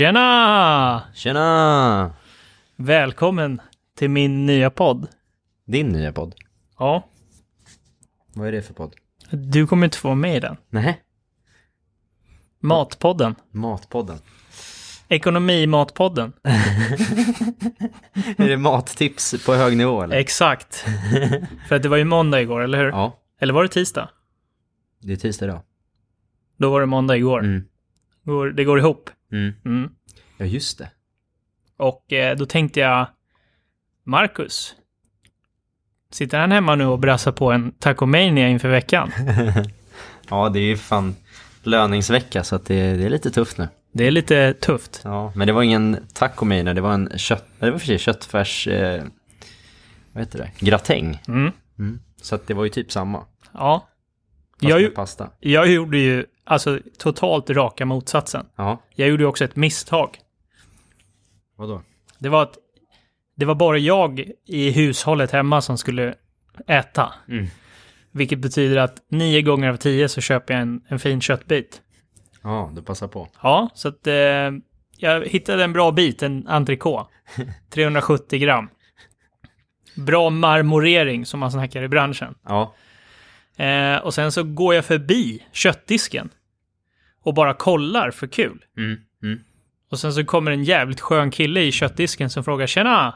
Tjena! Tjena! Välkommen till min nya podd. Din nya podd. Ja, Vad är det för podd? du kommer inte få vara med i den. Nej. Matpodden. Matpodden. Ekonomimatpodden. är det mattips på hög nivå eller? Exakt. För att det var ju måndag igår, eller hur? Ja, Eller var det tisdag? det är tisdag idag. Då var det måndag igår. Mm. Går- Det går ihop. Mm. Mm. Ja, just det. Och eh, då tänkte jag, Marcus. Sitter han hemma nu och brassar på en tacomania inför veckan? Ja, det är ju fan löningsvecka så att det, det är lite tufft nu. Det är lite tufft. Ja, men det var ingen tacomania, det var en kött... Det var för sig köttfärs... Eh, vad heter det? Gratäng. Mm. Mm. Så att det var ju typ samma. Ja. Fast Jag, med pasta. jag gjorde ju alltså totalt raka motsatsen. Ja, Jag gjorde ju också ett misstag. vadå? Det var att det var bara jag i hushållet hemma som skulle äta. Mm. Vilket betyder att nio gånger av tio så köper jag en, en fin köttbit. Ja, du passar på. Ja, så att eh, jag hittade en bra bit, en entrecote. 370 gram. Bra marmorering som man snackar i branschen. Ja, Eh, och sen så går jag förbi köttdisken. Och bara kollar för kul. mm. Mm. Och sen så kommer en jävligt skön kille i köttdisken som frågar tjena.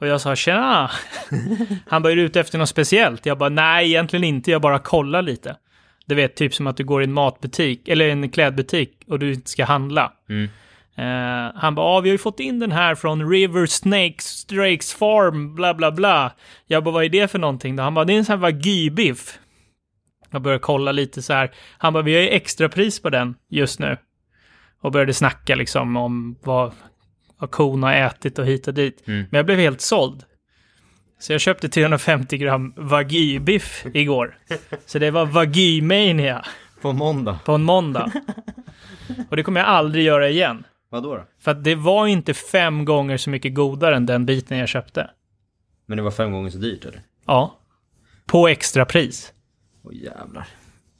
Och jag sa tjena. Han bara är du ute efter något speciellt? Jag bara nej egentligen inte, jag bara kollar lite. Du vet, typ som att du går i en matbutik eller en klädbutik och du inte ska handla. Mm. Eh, han bara, ja vi har ju fått in den här från River Snakes Strakes Farm, bla bla bla. Jag bara, vad är det för någonting då? Han bara, det är en sån här wagyu-biff. Jag började kolla lite så här. Han bara, vi har ju extra pris på den just nu. Och började snacka liksom om vad, vad kon har ätit och hit och dit. Mm. Men jag blev helt såld. Så jag köpte 350 gram wagyu-biff igår. Så det var wagyu-mania På måndag. på en måndag. Och det kommer jag aldrig göra igen. Vadå då? För att det var inte fem gånger så mycket godare än den biten jag köpte. Men det var fem gånger så dyrt eller? Ja. På extra pris. Åh jävlar.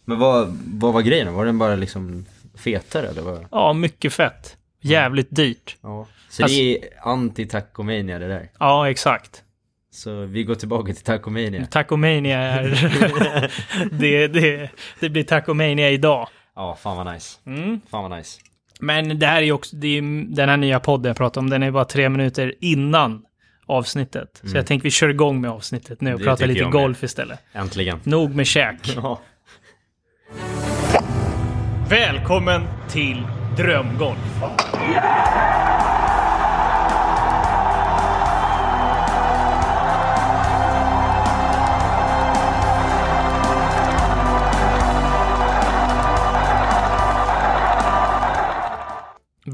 Men vad, vad var grejen? Var den bara liksom fetare eller? Vad? Ja, mycket fett. Jävligt dyrt. Ja. Så Alltså- det är anti-tacomania det där. Ja, exakt. Så vi går tillbaka till tacomania. Tacomania är... det, det, det blir tacomania idag. Ja, fan vad nice. Mm. Fan vad nice. Men det här är ju också, det är, den här nya podden jag pratar om, den är bara tre minuter innan avsnittet. Så jag tänker vi kör igång med avsnittet nu och Det pratar lite jag med. golf istället. Äntligen. Nog med käk. Ja. Välkommen till Drömgolf.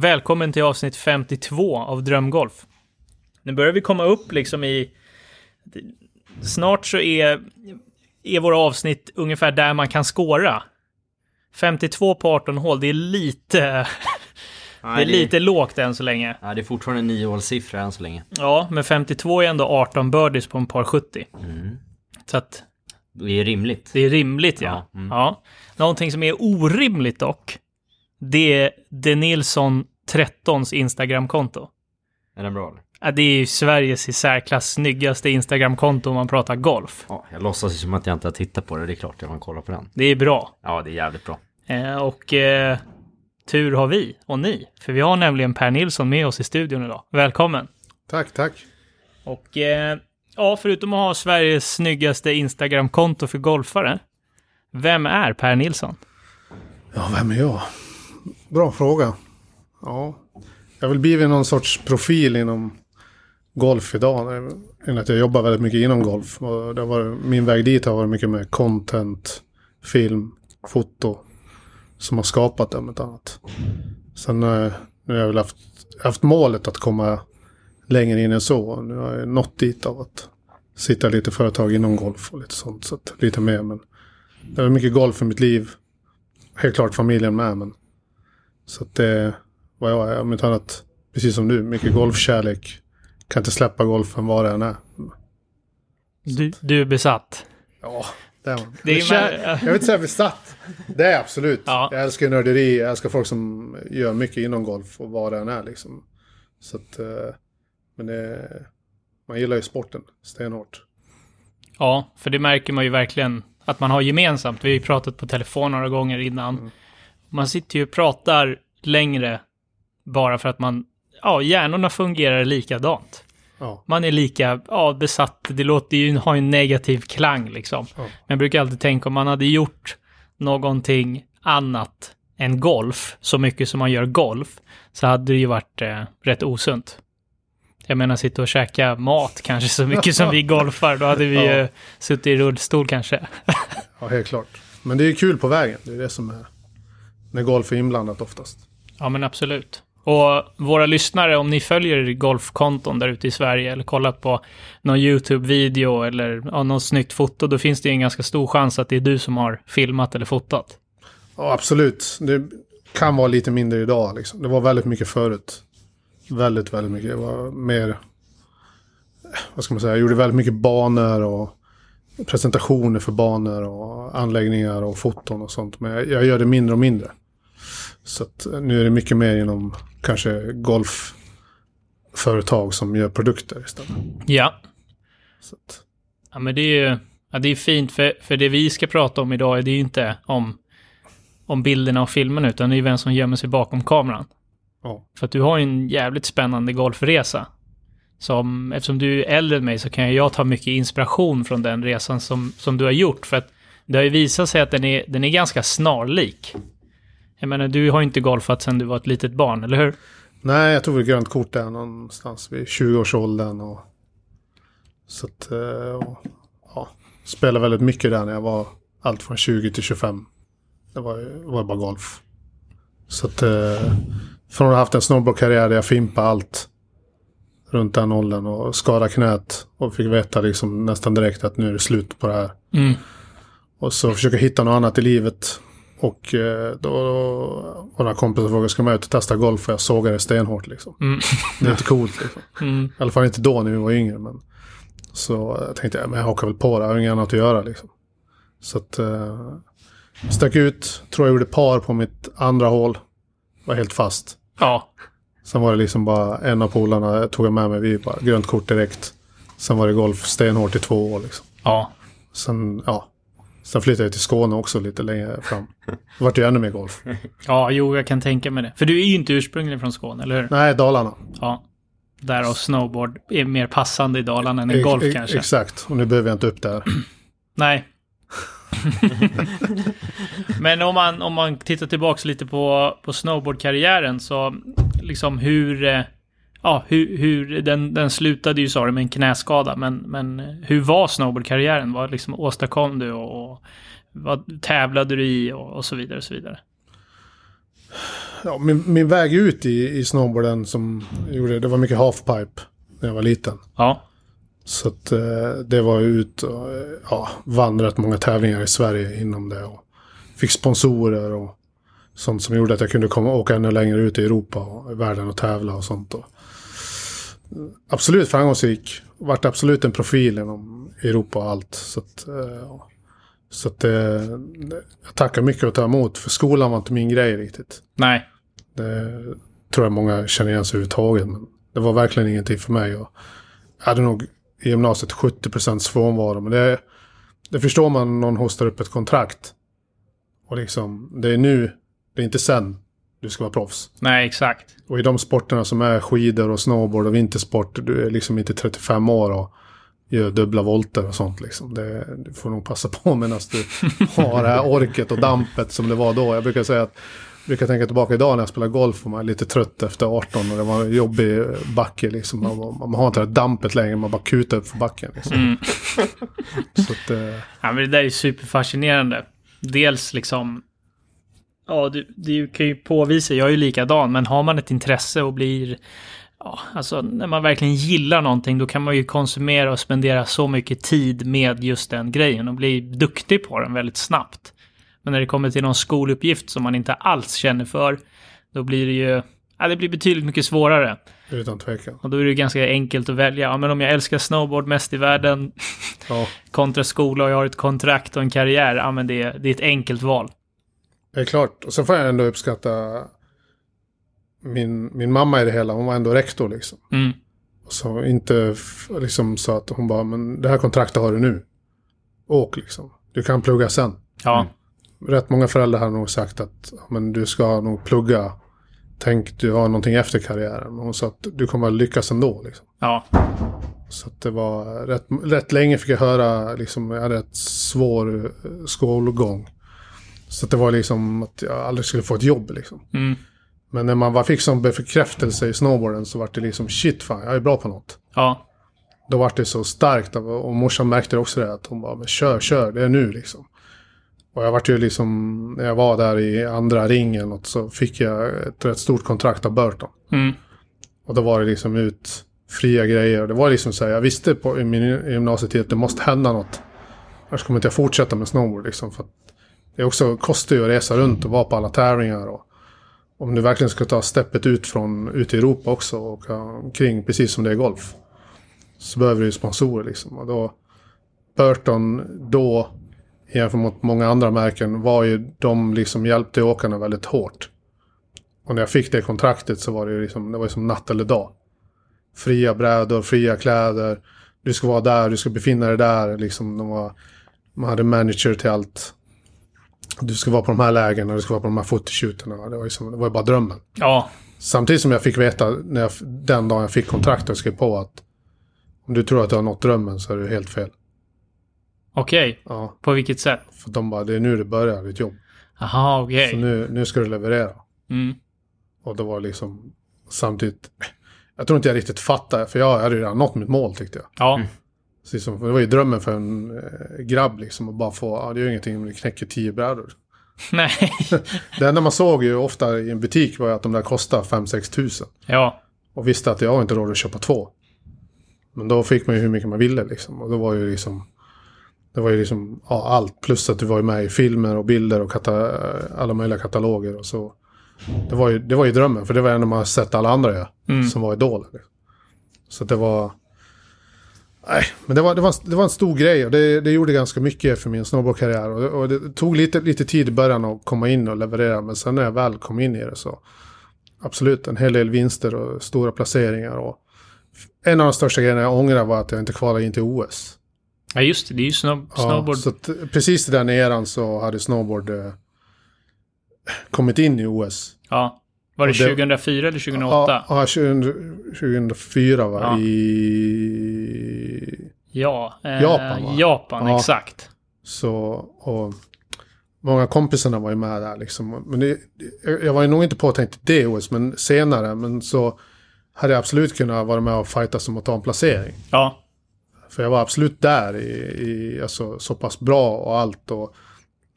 Välkommen till avsnitt 52 av Drömgolf. Nu börjar vi komma upp liksom i... Snart så är, är våra avsnitt ungefär där man kan skåra. 52 på 18 hål, det är lite... det är lite lågt än så länge. Ja, det är fortfarande en niohålssiffra än så länge. Ja, men 52 är ändå 18 birdies på en par 70. Mm. Så att Det är rimligt. det är rimligt ja. Ja, mm. ja. Någonting som är orimligt dock, det är Denilson 13s Instagramkonto. Är den bra eller? Ja, det är ju Sveriges i särklass snyggaste Instagramkonto om man pratar golf. Ja, jag låtsas ju som att jag inte har tittat på det. Det är klart jag kan kolla på den. Det är bra. Ja, det är jävligt bra. Eh, och eh, tur har vi och ni, för vi har nämligen Per Nilsson med oss i studion idag. Välkommen! Tack, tack. Och eh, ja, förutom att ha Sveriges snyggaste Instagramkonto för golfare, vem är Per Nilsson? Ja, vem är jag? Bra fråga. Ja, jag vill bli någon sorts profil inom golf idag. I att jag jobbar väldigt mycket inom golf. Och det var, min väg dit har varit mycket med content, film, foto. Som har skapat det om ett annat. Sen eh, nu har jag väl haft, haft målet att komma längre in än så. Nu har jag nått dit av att sitta lite företag inom golf och lite sånt. Så att, lite mer. Men det är mycket golf i mitt liv. Helt klart familjen med. Men, så att det vad jag är. Om inte annat, precis som du, mycket golfkärlek. Kan inte släppa golfen var det än är. Du, du är besatt. Ja, Det är man. Det är med- jag vill inte säga besatt. Det är absolut. Ja. Jag älskar nörderi, jag älskar folk som gör mycket inom golf och vad det än är liksom. Så att, eh, men det, man gillar ju sporten stenhårt. Ja, för det märker man ju verkligen att man har gemensamt. Vi har ju pratat på telefon några gånger innan. Man sitter ju och pratar längre bara för att man, ja, hjärnorna fungerar likadant. Ja, Man är lika, ja, besatt. Det låter ju, har ju en negativ klang liksom. Ja. Men jag brukar alltid tänka om man hade gjort någonting annat än golf, så mycket som man gör golf, så hade det ju varit eh, rätt osunt. Jag menar sitta och käka mat kanske så mycket som vi golfar, då hade vi Ja. ju suttit i rullstol kanske. ja, helt klart. Men det är kul på vägen. Det är det som är när golf är inblandat oftast. Ja, men absolut. Och våra lyssnare, om ni följer golfkonton där ute i Sverige eller kollar på någon YouTube-video eller ja, något snyggt foto, då finns det ju en ganska stor chans att det är du som har filmat eller fotat. Ja, absolut. Det kan vara lite mindre idag liksom. Det var väldigt mycket förut. Väldigt, väldigt mycket. Det var mer... Vad ska man säga? Jag gjorde väldigt mycket banor och presentationer för banor och anläggningar och foton och sånt. Men jag, jag gör det mindre och mindre. Så att nu är det mycket mer inom kanske golfföretag som gör produkter istället. Ja, att, ja men det är ju ja, det är fint, för, för det vi ska prata om idag, det är ju inte om, om bilderna och filmerna, utan det är vem som gömmer sig bakom kameran. ja. För att du har ju en jävligt spännande golfresa. Som, eftersom du är äldre än mig så kan jag ta mycket inspiration från den resan som, som du har gjort. För att det har ju visat sig att den är, den är ganska snarlik. Jag menar, du har ju inte golfat sedan du var ett litet barn, eller hur? Nej, jag tog väl grönt kort där någonstans vid 20-årsåldern. Och, så att, eh, och, ja, spelade väldigt mycket där när jag var allt från 20 till 25. Det var, var bara golf. Så att, eh, från att ha haft en snowboardkarriär där jag fimpade allt runt den åldern och skadade knät och fick veta liksom nästan direkt att nu är det slut på det här. Mm. Och så försöka hitta något annat i livet. Och eh, då var några kompisar frågade, ska man ut och testa golf? Och jag sågade det stenhårt liksom. Mm. Det är inte coolt liksom. Mm. I alla fall inte då när vi var yngre. Men... Så jag tänkte, ja, men jag hakar väl på det. Jag har inget annat att göra liksom. Så att... Eh, stack ut. Tror jag gjorde par på mitt andra hål. Var helt fast. Ja. Sen var det liksom bara en av polarna tog jag med mig. Vi bara grönt kort direkt. Sen var det golf stenhårt i två år liksom. Ja. Sen, ja. Sen flyttade jag till Skåne också lite längre fram. Det vart ju ännu mer golf. Ja, jo, jag kan tänka mig det. För du är ju inte ursprungligen från Skåne, eller hur? Nej, Dalarna. Ja. Därav snowboard är mer passande i Dalarna än i golf Ex- kanske. Exakt. Och nu behöver jag inte upp där. Nej. Men om man, om man tittar tillbaks lite på, på snowboardkarriären så liksom hur... Ja, hur, hur den, den slutade ju sa du med en knäskada, men, men hur var snowboardkarriären? Vad liksom åstadkom du och, och vad tävlade du i och, och så vidare och så vidare? Ja, min, min väg ut i, i snowboarden som gjorde, det var mycket halfpipe när jag var liten. Ja. Så att eh, det var ut och eh, ja, vann rätt många tävlingar i Sverige inom det. Och fick sponsorer och sånt som gjorde att jag kunde komma åka ännu längre ut i Europa och i världen och tävla och sånt. Och, absolut framgångsrik. Vart absolut en profil inom Europa och allt. Så att, eh, så att eh, jag tackar mycket att ta emot. För skolan var inte min grej riktigt. Nej. Det tror jag många känner igen sig överhuvudtaget. Men det var verkligen ingenting för mig. Jag hade nog i gymnasiet 70% frånvaro. Men det, det förstår man om någon hostar upp ett kontrakt. Och liksom, det är nu, det är inte sen du ska vara proffs. Nej, exakt. Och i de sporterna som är skidor och snowboard och vintersport, du är liksom inte 35 år och gör dubbla volter och sånt liksom. Det, du får nog passa på medan du har det här orket och dampet som det var då. Jag brukar säga att jag brukar tänka tillbaka idag när jag spelar golf och man är lite trött efter 18 och det var en jobbig backe liksom. Man, man, har inte det här dampet längre, man bara kutar upp för backen liksom. Mm. Så att, eh, Ja, men det där är superfascinerande. Dels liksom... Ja, du, du kan ju påvisa, jag är ju likadan, men har man ett intresse och blir... Ja, alltså när man verkligen gillar någonting, då kan man ju konsumera och spendera så mycket tid med just den grejen och bli duktig på den väldigt snabbt. Men när det kommer till någon skoluppgift som man inte alls känner för, då blir det ju... Ja, det blir betydligt mycket svårare. Utan tvekan. Och då är det ju ganska enkelt att välja. Ja, men om jag älskar snowboard mest i världen Ja, kontra skola och jag har ett kontrakt och en karriär, ja men det, det är ett enkelt val. Det är klart. Och sen får jag ändå uppskatta min, min mamma i det hela. Hon var ändå rektor liksom. Mm. Så inte liksom så att hon bara, men det här kontraktet har du nu. Åk liksom. Du kan plugga sen. Ja, Rätt många föräldrar har nog sagt att men du ska nog plugga. Tänk, du har någonting efter karriären. Men hon sa att du kommer att lyckas ändå. Liksom. ja, Så att det var rätt, rätt länge fick jag höra, liksom, jag hade ett svår eh, skolgång. Så det var liksom att jag aldrig skulle få ett jobb liksom. mm. Men när man fick som bekräftelse i snowboarden så var det liksom shit fan, jag är bra på något. ja, Då var det så starkt och morsan märkte också det att hon bara, men kör, kör, det är nu liksom. Och jag vart ju liksom, när jag var där i andra ringen och så fick jag ett rätt stort kontrakt av Burton. mm. Och då var det liksom ut fria grejer. Det var liksom så här, jag visste på, i min gymnasietid att det måste hända något. Annars kommer inte jag fortsätta med snowboard liksom. För det är också kostar ju att resa runt och vara på alla tävlingar. Och om du verkligen ska ta steppet ut från ut i Europa också och åka omkring precis som det är golf. Så behöver du ju sponsorer liksom. Och då Burton då jämfört mot många andra märken var ju de liksom hjälpte åkarna väldigt hårt. Och när jag fick det kontraktet så var det ju liksom, det var ju som natt eller dag. Fria brädor, fria kläder. Du ska vara där, du ska befinna dig där. Liksom, de var, man hade manager till allt. Du ska vara på de här lägena, du ska vara på de här fotoshooterna. Det var ju som, det var ju bara drömmen. ja, Samtidigt som jag fick veta när jag, den dagen jag fick kontraktet och skrev på att om du tror att du har nått drömmen så är det helt fel. okej. Ja, På vilket sätt? för de bara, det är nu det börjar, ditt jobb. Aha, okej. Så nu, nu ska du leverera. Mm. Och det var liksom samtidigt... Jag tror inte jag riktigt fattade, för jag hade ju redan nått mitt mål tyckte jag. Ja, Precis som, för det var ju drömmen för en eh, grabb liksom, att bara få, ja det gör ingenting om du knäcker tio brädor. nej. Det enda man såg ju ofta i en butik var ju att de där kostade 5-6 tusen. Ja, Och visste att jag har inte råd att köpa två. Men då fick man ju hur mycket man ville liksom. Och det var ju liksom... Det var ju liksom ja, allt. Plus att du var ju med i filmer och bilder och kata, alla möjliga kataloger och så. Det var, ju, det var ju drömmen, för det var ändå man har sett alla andra göra. Mm. Som var idoler. Liksom. Så det var... Nej, men det var, det var, det var en stor grej och det, det gjorde ganska mycket för min snowboardkarriär. Och, det- och det tog lite, lite tid i början att komma in och leverera, men sen när jag väl kom in i det så... Absolut, en hel del vinster och stora placeringar. Och en av de största grejerna jag ångrar var att jag inte kvalade in till OS. ja just det. Det är ju snow, snowboard. Ja, så att, precis i den eran så hade snowboard eh, kommit in i OS. Ja. Var det, det- 2004 eller 2008? Ja, ja 20, 2004 va? Ja. I... Ja. eh, Japan, va? Japan, Ja. exakt. Så, och många kompisarna var ju med där liksom. Men det, jag jag var ju nog inte påtänkt det OS, men senare. Men så hade jag absolut kunnat vara med och fightas om att ta en placering. Ja. För jag var absolut där i, i alltså, så pass bra och allt. Och,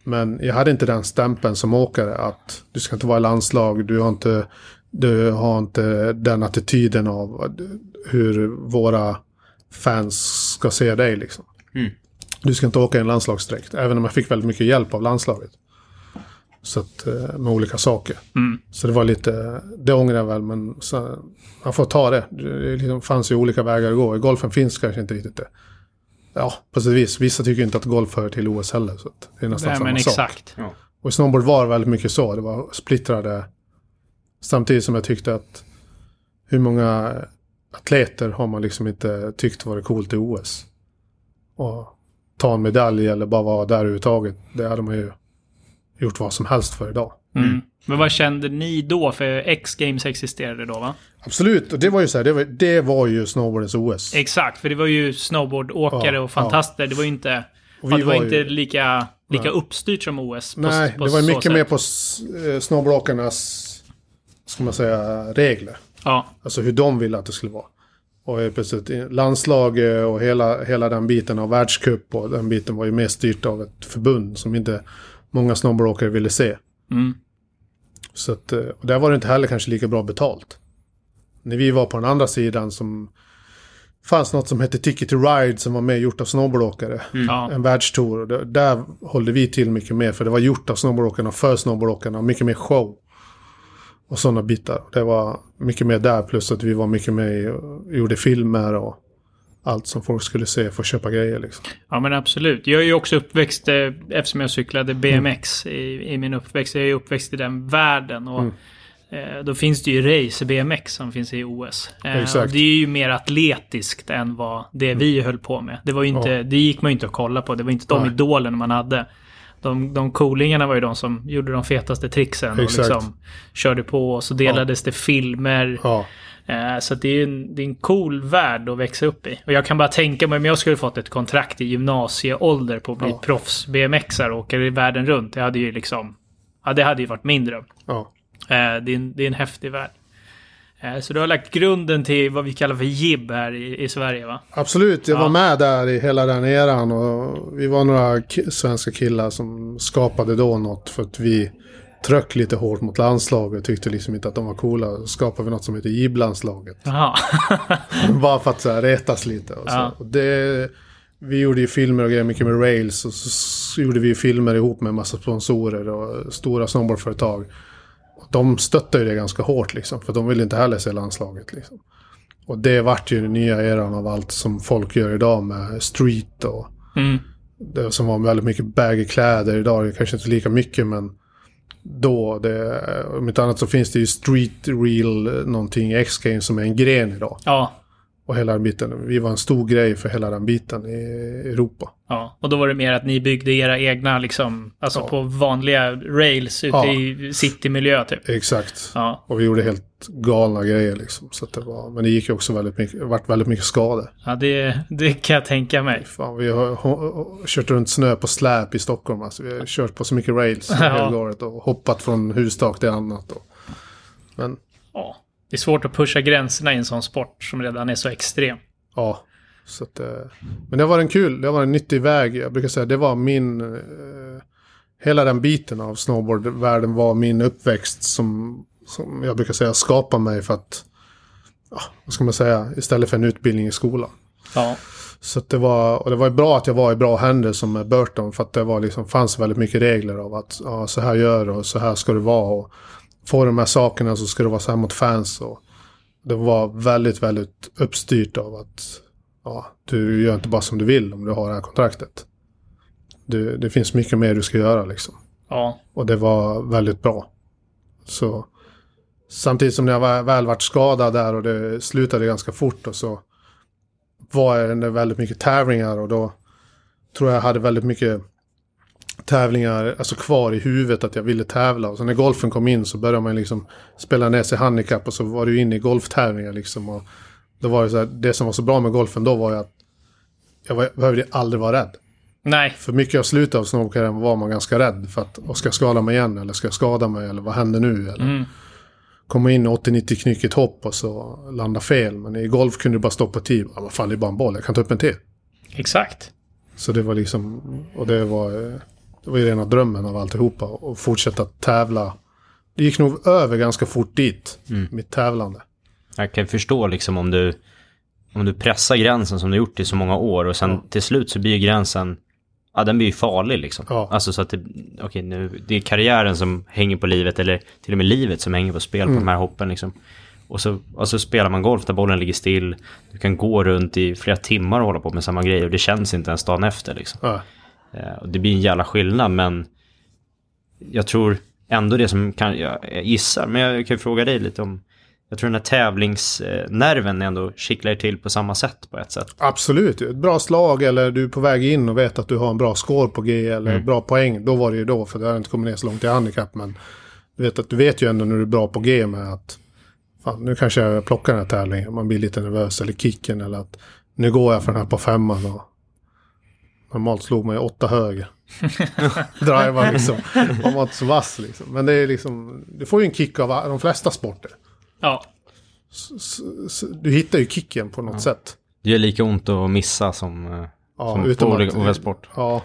men jag hade inte den stämpeln som åkare att du ska inte vara i landslag, du har inte, du har inte den attityden av hur våra fans ska se dig liksom. Mm. Du ska inte åka i en landslagsdräkt, även om jag fick väldigt mycket hjälp av landslaget. Så att, eh, med olika saker. Mm. Så det var lite, det ångrar jag väl, men så, man får ta det. Det liksom fanns ju olika vägar att gå. I golfen finns kanske inte riktigt det. Ja, på sätt och vis. Vissa tycker inte att golf hör till OS heller. Så att det är nästan Nej, samma men sak. exakt. Och i snowboard var väldigt mycket så. Det var splittrade. Samtidigt som jag tyckte att hur många atleter har man liksom inte tyckt varit coolt i OS. Och ta en medalj eller bara vara där överhuvudtaget. Det hade man ju gjort vad som helst för idag. Mm. Men vad kände ni då? För X-Games existerade då, va? Absolut, och det var ju så här, det var, det var ju snowboardens OS. Exakt, för det var ju snowboardåkare Ja, och fantaster. Det var ju inte... Och ja, vi det var, var inte ju- lika, lika Nej. uppstyrt som OS. på- Nej, på det var mycket sätt. mer på eh, snowboardåkarnas, ska man säga, regler. Ja, Alltså hur de ville att det skulle vara. Och helt plötsligt landslag eh, och hela, hela den biten av världscup och den biten var ju mer styrt av ett förbund som inte många snowboardåkare ville se. mm. Så att, eh, och där var det inte heller kanske lika bra betalt. När vi var på den andra sidan som fanns något som hette Ticket to Ride som var med gjort av snowboardåkare. ja. En världstour. Det- där hållde vi till mycket mer för det var gjort av snowboardåkarna för snowboardåkarna och mycket mer show. och sådana bitar. Det var mycket mer där, plus att vi var mycket med och gjorde filmer och allt som folk skulle se för att köpa grejer liksom. Ja men absolut. Jag är ju också uppväxt, eh, eftersom jag cyklade BMX i, i min uppväxt, jag är ju uppväxt i den världen. Och Mm. eh, då finns det ju race BMX som finns i OS. Eh, Exakt. Mm. och det är ju mer atletiskt än vad det vi höll på med. Det, var inte, Ja. det gick man ju inte att kolla på. Det var inte de Nej. idolerna man hade. De, de coolingarna var ju de som gjorde de fetaste tricksen och Exakt. liksom körde på. Och så delades det filmer. Ja, Så att det är, en, det är en cool värld att växa upp i. Och jag kan bara tänka mig om jag skulle fått ett kontrakt i gymnasieålder på att bli Ja. proffs BMXare och åka i världen runt. Det hade ju liksom... Ja, det hade ju varit min dröm. ja. Eh, Det är en, det är en häftig värld. Eh, Så du har lagt grunden till vad vi kallar för jib här i, i Sverige va? Absolut, jag Ja. var med där i hela den eran och vi var några svenska killar som skapade då något för att vi tryck lite hårt mot landslaget och tyckte liksom inte att de var coola. Så skapade vi något som heter JIB-landslaget. Bara för att så här, retas lite. Och så. Och det, vi gjorde ju filmer och grejer mycket med rails och så, gjorde vi filmer ihop med massa sponsorer och stora snowboardföretag. De stöttade ju det ganska hårt liksom, för de ville inte heller se landslaget liksom. Och det vart ju den nya eran av allt som folk gör idag med street och Mm. det som var väldigt mycket baggy kläder. Idag är det kanske inte lika mycket men då, det, om inte annat så finns det ju street real någonting X-Games som är en gren idag. Ja. Och hela den biten. Vi var en stor grej för hela den biten i Europa. Ja, och då var det mer att ni byggde era egna, liksom, alltså Ja. på vanliga rails ute Ja. i citymiljö typ. Exakt. Ja, Och vi gjorde helt galna grejer liksom. Så att det var, men det gick ju också väldigt mycket, vart väldigt mycket skador. ja det, det kan jag tänka mig. Fan, vi har kört runt snö på släp i Stockholm. Alltså, vi har kört på så mycket rails Ja. hela året och hoppat från hustak till annat. Och, men Ja, det är svårt att pusha gränserna i en sån sport som redan är så extrem. ja. Så att, eh, men det var en kul, det var en nyttig väg. Jag brukar säga det var min... Eh, hela den biten av snowboardvärlden var min uppväxt som, som jag brukar säga skapade mig för att... Ja, vad ska man säga? Istället för en utbildning i skolan. Ja, Så det var, och det var bra att jag var i bra händer som Burton. För att det var liksom, fanns väldigt mycket regler av att ja, så här gör du och så här ska det vara. Och få de här sakerna så ska det vara så här mot fans. Och det var väldigt, väldigt uppstyrt av att ja, du gör inte bara som du vill om du har det här kontraktet. Du, det finns mycket mer du ska göra liksom. ja, Och det var väldigt bra. Så samtidigt som jag väl vart skadad där och det slutade ganska fort och så var det väldigt mycket tävlingar och då tror jag hade väldigt mycket tävlingar alltså kvar i huvudet att jag ville tävla. Och så när golfen kom in så började man liksom spela ner sig handikapp och så var du inne i golftävlingar liksom. Och då var det så här, det som var så bra med golfen då var ju att jag var, behövde aldrig vara rädd. nej, För mycket av slutet av snowboardkarriären var man ganska rädd för att och ska jag skada mig igen eller ska jag skada mig eller vad händer nu? Eller mm. komma in i 80-90 knyckigt hopp och så landa fel. Men i golf kunde du bara stoppa tid. Ja, vad fan, det är bara en boll, jag kan ta upp en till. exakt. Så det var liksom, och det var, eh, det var ju rena drömmen av alltihopa. Och fortsätta tävla. Det gick nog över ganska fort dit, mitt tävlande. Jag kan förstå liksom om du, om du pressar gränsen som du gjort i så många år och sen Ja. till slut så blir ju gränsen, ja den blir ju farlig liksom. Ja. Alltså så att det, okej nu, det är karriären som hänger på livet eller till och med livet som hänger på spel Mm. på de här hoppen liksom. Och så, och så spelar man golf där bollen ligger still, du kan gå runt i flera timmar och hålla på med samma grej och det känns inte ens dagen efter liksom. Ja, och det blir en jävla skillnad men jag tror ändå det som kan, jag gissar, men jag kan ju fråga dig lite om jag tror den här tävlingsnerven ändå kittlar till på samma sätt på ett sätt. absolut, ett bra slag eller du är på väg in och vet att du har en bra score på G eller bra poäng. Då var det ju då, för det har inte kommit ner så långt i handikapp. Men du vet, att du vet ju ändå när du är bra på G med att fan, nu kanske jag plockar den här tävlingen. Man blir lite nervös eller kicken eller att nu går jag för den här på femman. Och normalt slog man ju åtta höger. Drivar liksom. Man var inte så vass liksom. Men det är liksom, du får ju en kick av de flesta sporter. Ja, S- s- Du hittar ju kicken på något sätt. Det gör lika ont att missa som, eh, Ja, som utom på olika olika sport. Ja,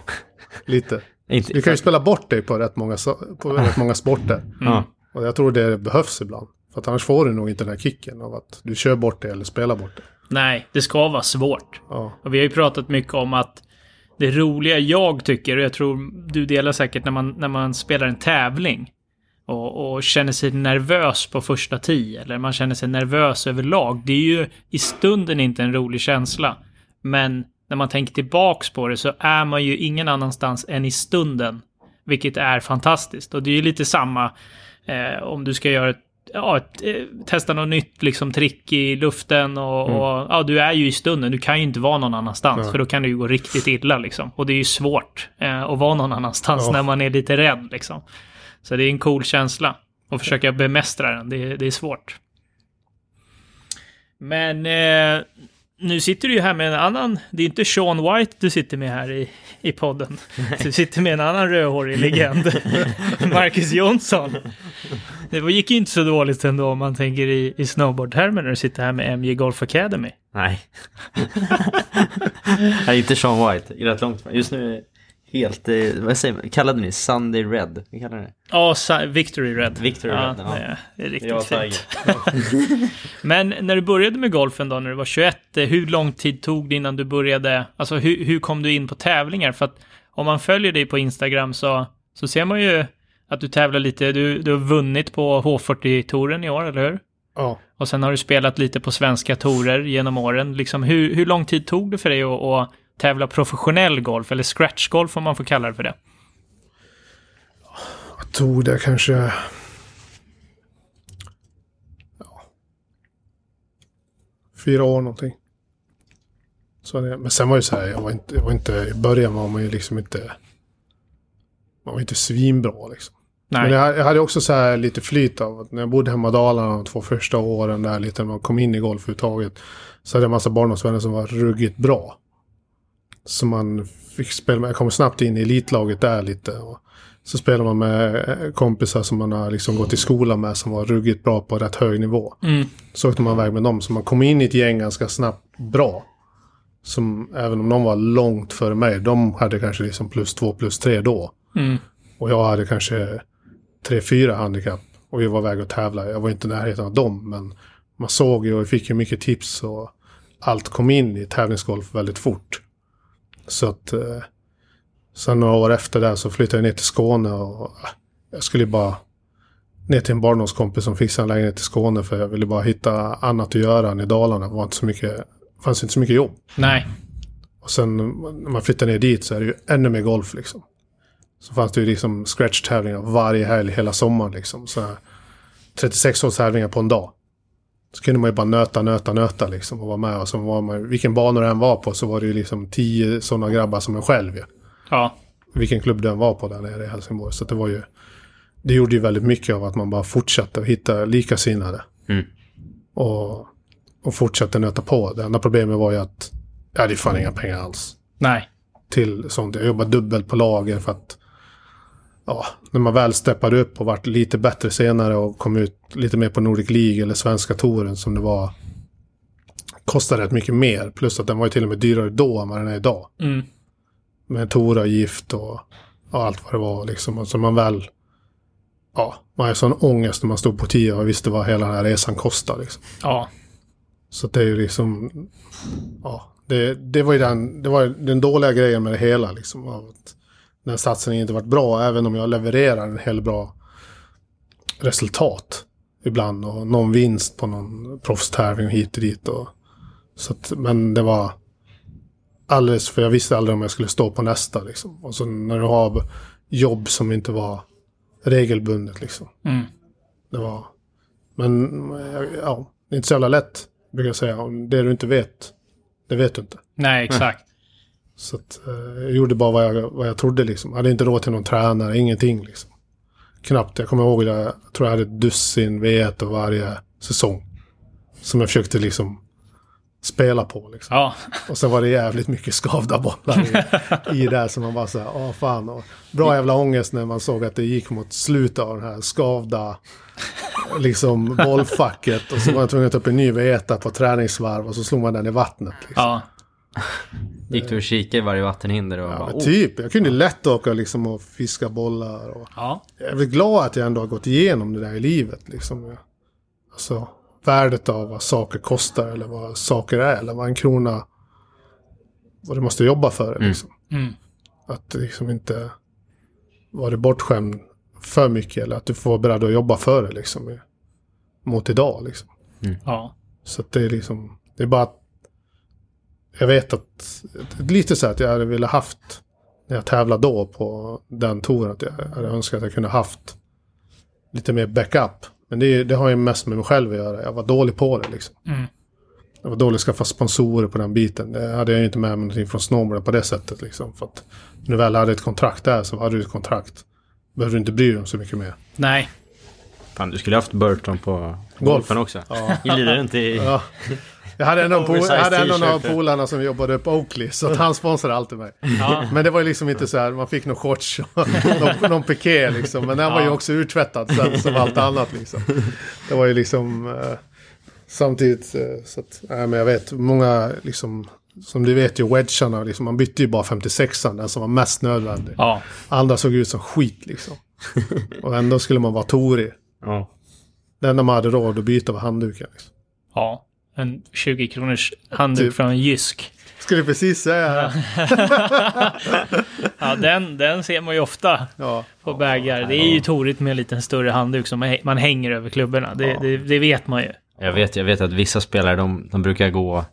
lite. Inte, Du kan ju spela bort dig på rätt många, på rätt många sporter. ja, Och jag tror det behövs ibland. För att annars får du nog inte den här kicken av att du kör bort dig eller spelar bort dig. nej, det ska vara svårt. Ja, Och vi har ju pratat mycket om att det roliga jag tycker, och jag tror du delar säkert när man, när man spelar en tävling. och, och känner sig nervös på första tio, eller man känner sig nervös överlag. Det är ju i stunden inte en rolig känsla. Men när man tänker tillbaks på det så är man ju ingen annanstans än i stunden. Vilket är fantastiskt. Och det är ju lite samma eh, om du ska göra ett, ja, eh, testa något nytt liksom trick i luften och, Mm. och ja, du är ju i stunden. Du kan ju inte vara någon annanstans Nej. för då kan det ju gå riktigt illa liksom. Och det är ju svårt eh, att vara någon annanstans Ja. när man är lite rädd liksom. Så det är en cool känsla. Och försöka bemästra den, det, det är svårt. Men eh, nu sitter du ju här med en annan, det är inte Sean White du sitter med här i, i podden. Du sitter med en annan rödhårig legend, Marcus Jonsson. Det gick ju inte så dåligt ändå om man tänker i, i snowboardtermer när du sitter här med MJ Golf Academy. Nej. Nej, inte Sean White. Rätt långt. Just nu är det helt, eh, vad säger man, kallade ni Sunday Red? Vad kallar ni det? Ja, sa- Victory Red. Victory ja, Red, ja. Det, det är riktigt Jag fint. Men när du började med golfen då, när du var 21, eh, hur lång tid tog det innan du började, alltså hur, hur kom du in på tävlingar? För att om man följer dig på Instagram så, så ser man ju att du tävlar lite, du, du har vunnit på H40-touren i år, eller hur? Ja. Och sen har du spelat lite på svenska tourer genom åren. Liksom, hur, hur lång tid tog det för dig att, att tävla professionell golf, eller scratchgolf om man får kalla det för det? Jag tog det kanske... Ja. Fyra år någonting. Så men sen var det så här, jag var inte, jag var inte... I början var man ju liksom inte... Man var inte svinbra liksom. Nej. Men jag, jag hade också så här lite flyt av att när jag bodde hemma i Dalarna de två första åren där lite när man kom in i golfuttaget. Så hade jag en massa barndomsvänner som var ruggigt bra. Så man fick spela med, jag kom snabbt in i elitlaget där lite. Och så spelade man med eh, kompisar som man har liksom gått i skolan med som var ruggigt bra på rätt hög nivå. Mm. Så åkte man iväg med dem. Så man kom in i ett gäng ganska snabbt bra. Som även om de var långt före mig, de hade kanske liksom plus två, plus tre då. Mm. Och jag hade kanske tre, fyra handikapp. Och vi var iväg och tävla. Jag var inte i närheten av dem. Men man såg ju och fick ju mycket tips. Och allt kom in i tävlingsgolf väldigt fort. Så att... Eh, sen några år efter det så flyttade jag ner till Skåne. Och jag skulle bara ner till en barndomskompis som fixade en lägenhet i Skåne. För jag ville bara hitta annat att göra än i Dalarna. Det var inte så mycket, fanns inte så mycket jobb. Nej. Och sen när man flyttar ner dit så är det ju ännu mer golf liksom. Så fanns det ju liksom scratch-tävlingar varje helg hela sommaren liksom. Så här, 36 års tävlingar på en dag. Så kunde man ju bara nöta, nöta, nöta liksom och vara med. Och så var man, vilken bana den var på så var det ju liksom tio sådana grabbar som en själv ju. Ja. Vilken klubb den var på där nere i Helsingborg. Så det var ju... Det gjorde ju väldigt mycket av att man bara fortsatte att hitta likasinnade. Mm. Och, och fortsatte nöta på. Det enda problemet var ju att jag hade fan inga pengar alls Nej. till sånt. Jag jobbade dubbelt på lager för att ja, när man väl steppade upp och vart lite bättre senare och kom ut lite mer på Nordic League eller svenska touren som det var kostade rätt mycket mer. Plus att den var ju till och med dyrare då än vad den är idag. Mm. Med touravgift och, och allt vad det var liksom. Så man väl ja, man hade sån ångest när man stod på tio och visste vad hela den här resan kostade. Liksom. Ja. Så det är ju liksom... Ja, det, det var ju den, det var den dåliga grejen med det hela. Liksom, av att den satsningen inte varit bra, även om jag levererar en hel bra resultat ibland. Och någon vinst på någon proffstävling hit och dit. Och, så att, men det var alldeles, för jag visste aldrig om jag skulle stå på nästa. Liksom. Och så när du har jobb som inte var regelbundet. Liksom. Mm. Det var... Men ja, det är inte så jävla lätt, brukar jag säga. Det du inte vet, det vet du inte. Nej, exakt. Så att, eh, jag gjorde bara vad jag, vad jag trodde liksom. Jag hade inte råd till någon tränare, ingenting liksom. Knappt. Jag kommer ihåg att jag, jag tror jag hade ett dussin V1 och varje säsong. Som jag försökte liksom spela på liksom. Ja. Och sen var det jävligt mycket skavda bollar i, i det. Så man bara så här, åh fan. Och bra jävla ångest när man såg att det gick mot slutet av den här skavda liksom bollfacket. Och så var jag tvungen att ta upp en ny veta på träningsvarv och så slog man den i vattnet. Liksom. Ja. Gick du och kikade i varje vattenhinder och Ja, bara, men oh, typ. Jag kunde lätt åka liksom och fiska bollar. Och Ja. jag är väl glad att jag ändå har gått igenom det där i livet. Liksom. Alltså värdet av vad saker kostar eller vad saker är. Eller vad en krona... Vad du måste jobba för. Liksom. Mm. Att liksom inte vara bortskämd för mycket. Eller att du får vara beredd att jobba för det liksom. Mot idag liksom. Ja. Så att det är liksom, det är bara att jag vet att, lite så att jag hade velat haft, när jag tävlade då på den touren, att jag hade önskat att jag kunde haft lite mer backup. Men det, det har ju mest med mig själv att göra. Jag var dålig på det liksom. Mm. Jag var dålig att skaffa sponsorer på den biten. Det hade jag ju inte med mig någonting från snowboarden på det sättet liksom. För att när du väl hade ett kontrakt där så hade du ett kontrakt. Behöver du inte bry dig om så mycket mer. Nej. Fan, du skulle haft Burton på golfen också. Ja. Gillar inte i... Ja. Jag hade ändå, Oversized jag hade ändå några polarna som jobbade på Oakley. Så att han sponsrade alltid mig. Ja. Men det var ju liksom inte så här, man fick någon shorts och någon, någon piké liksom. Men den var ju också urtvättad sen som allt annat liksom. Det var ju liksom eh, samtidigt eh, så att, nej men jag vet, många liksom, som du vet ju wedgarna, liksom, man bytte ju bara 56an, den som var mest nödvändig. Ja. Andra såg ut som skit liksom. Och ändå skulle man vara torig. Ja. Det enda man hade råd att byta var handduken. Liksom. Ja. En 20 kronors handduk Typ. från Jysk. Skulle precis säga. Ja, den, den ser man ju ofta Ja. på bägar. Det är ju torigt med en liten större handduk som man hänger över klubborna. Det, det, det vet man ju. Jag vet, jag vet att vissa spelare, de, de brukar gå...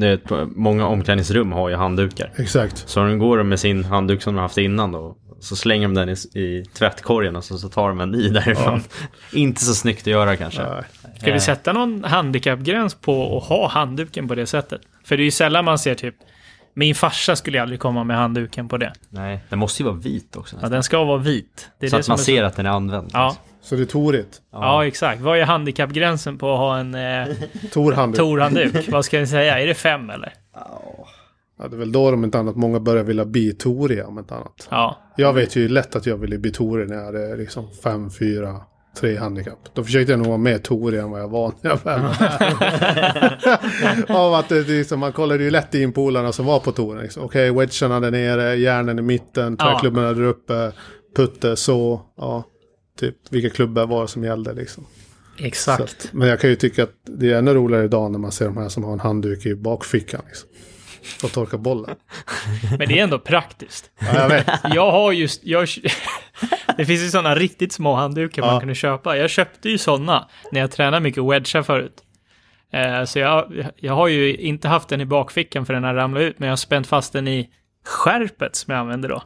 vet, Många omklädningsrum har ju handdukar. Exakt. Så de går med sin handduk som de har haft innan då. Så slänger de den i, i tvättkorgen och så, så tar de en ny därifrån. Inte så snyggt att göra kanske. Nej. Ska vi sätta någon handikappgräns på att ha handduken på det sättet? För det är ju sällan man ser typ... Min farsa skulle ju aldrig komma med handduken på det. Nej, den måste ju vara vit också. Ja, den ska vara vit. Det är så det att man ser att den är använd. Ja, Så det är torigt. ja. exakt. Vad är handikappgränsen på att ha en eh, Tor handduk. Tor-handduk? Vad ska jag säga? Är det fem eller? Ja, det är väl då om inte annat många börjar vilja bli toriga om inte annat. Ja. Jag vet ju lätt att jag ville bli torig när jag hade liksom fem, fyra, tre handikapp. Då försökte jag nog vara mer torig än vad jag var när jag väl var Av att det, liksom, man kollade ju lätt in polarna som var på touren. Liksom. Okej, wedgarna där nere, järnen i mitten, Ja. träklubborna där uppe, putte, så, ja. Typ vilka klubbar var det som gällde liksom. Exakt. att, men jag kan ju tycka att det är ännu roligare idag när man ser de här som har en handduk i bakfickan. Liksom. Och torka bollen. Men det är ändå praktiskt. Ja, jag vet. Jag har just... Jag, det finns ju sådana riktigt små handdukar man Ja. kunde köpa. Jag köpte ju sådana när jag tränade mycket wedgar förut. Eh, så jag, jag har ju inte haft den i bakfickan för den har ramlat ut, men jag har spänt fast den i skärpet som jag använder då.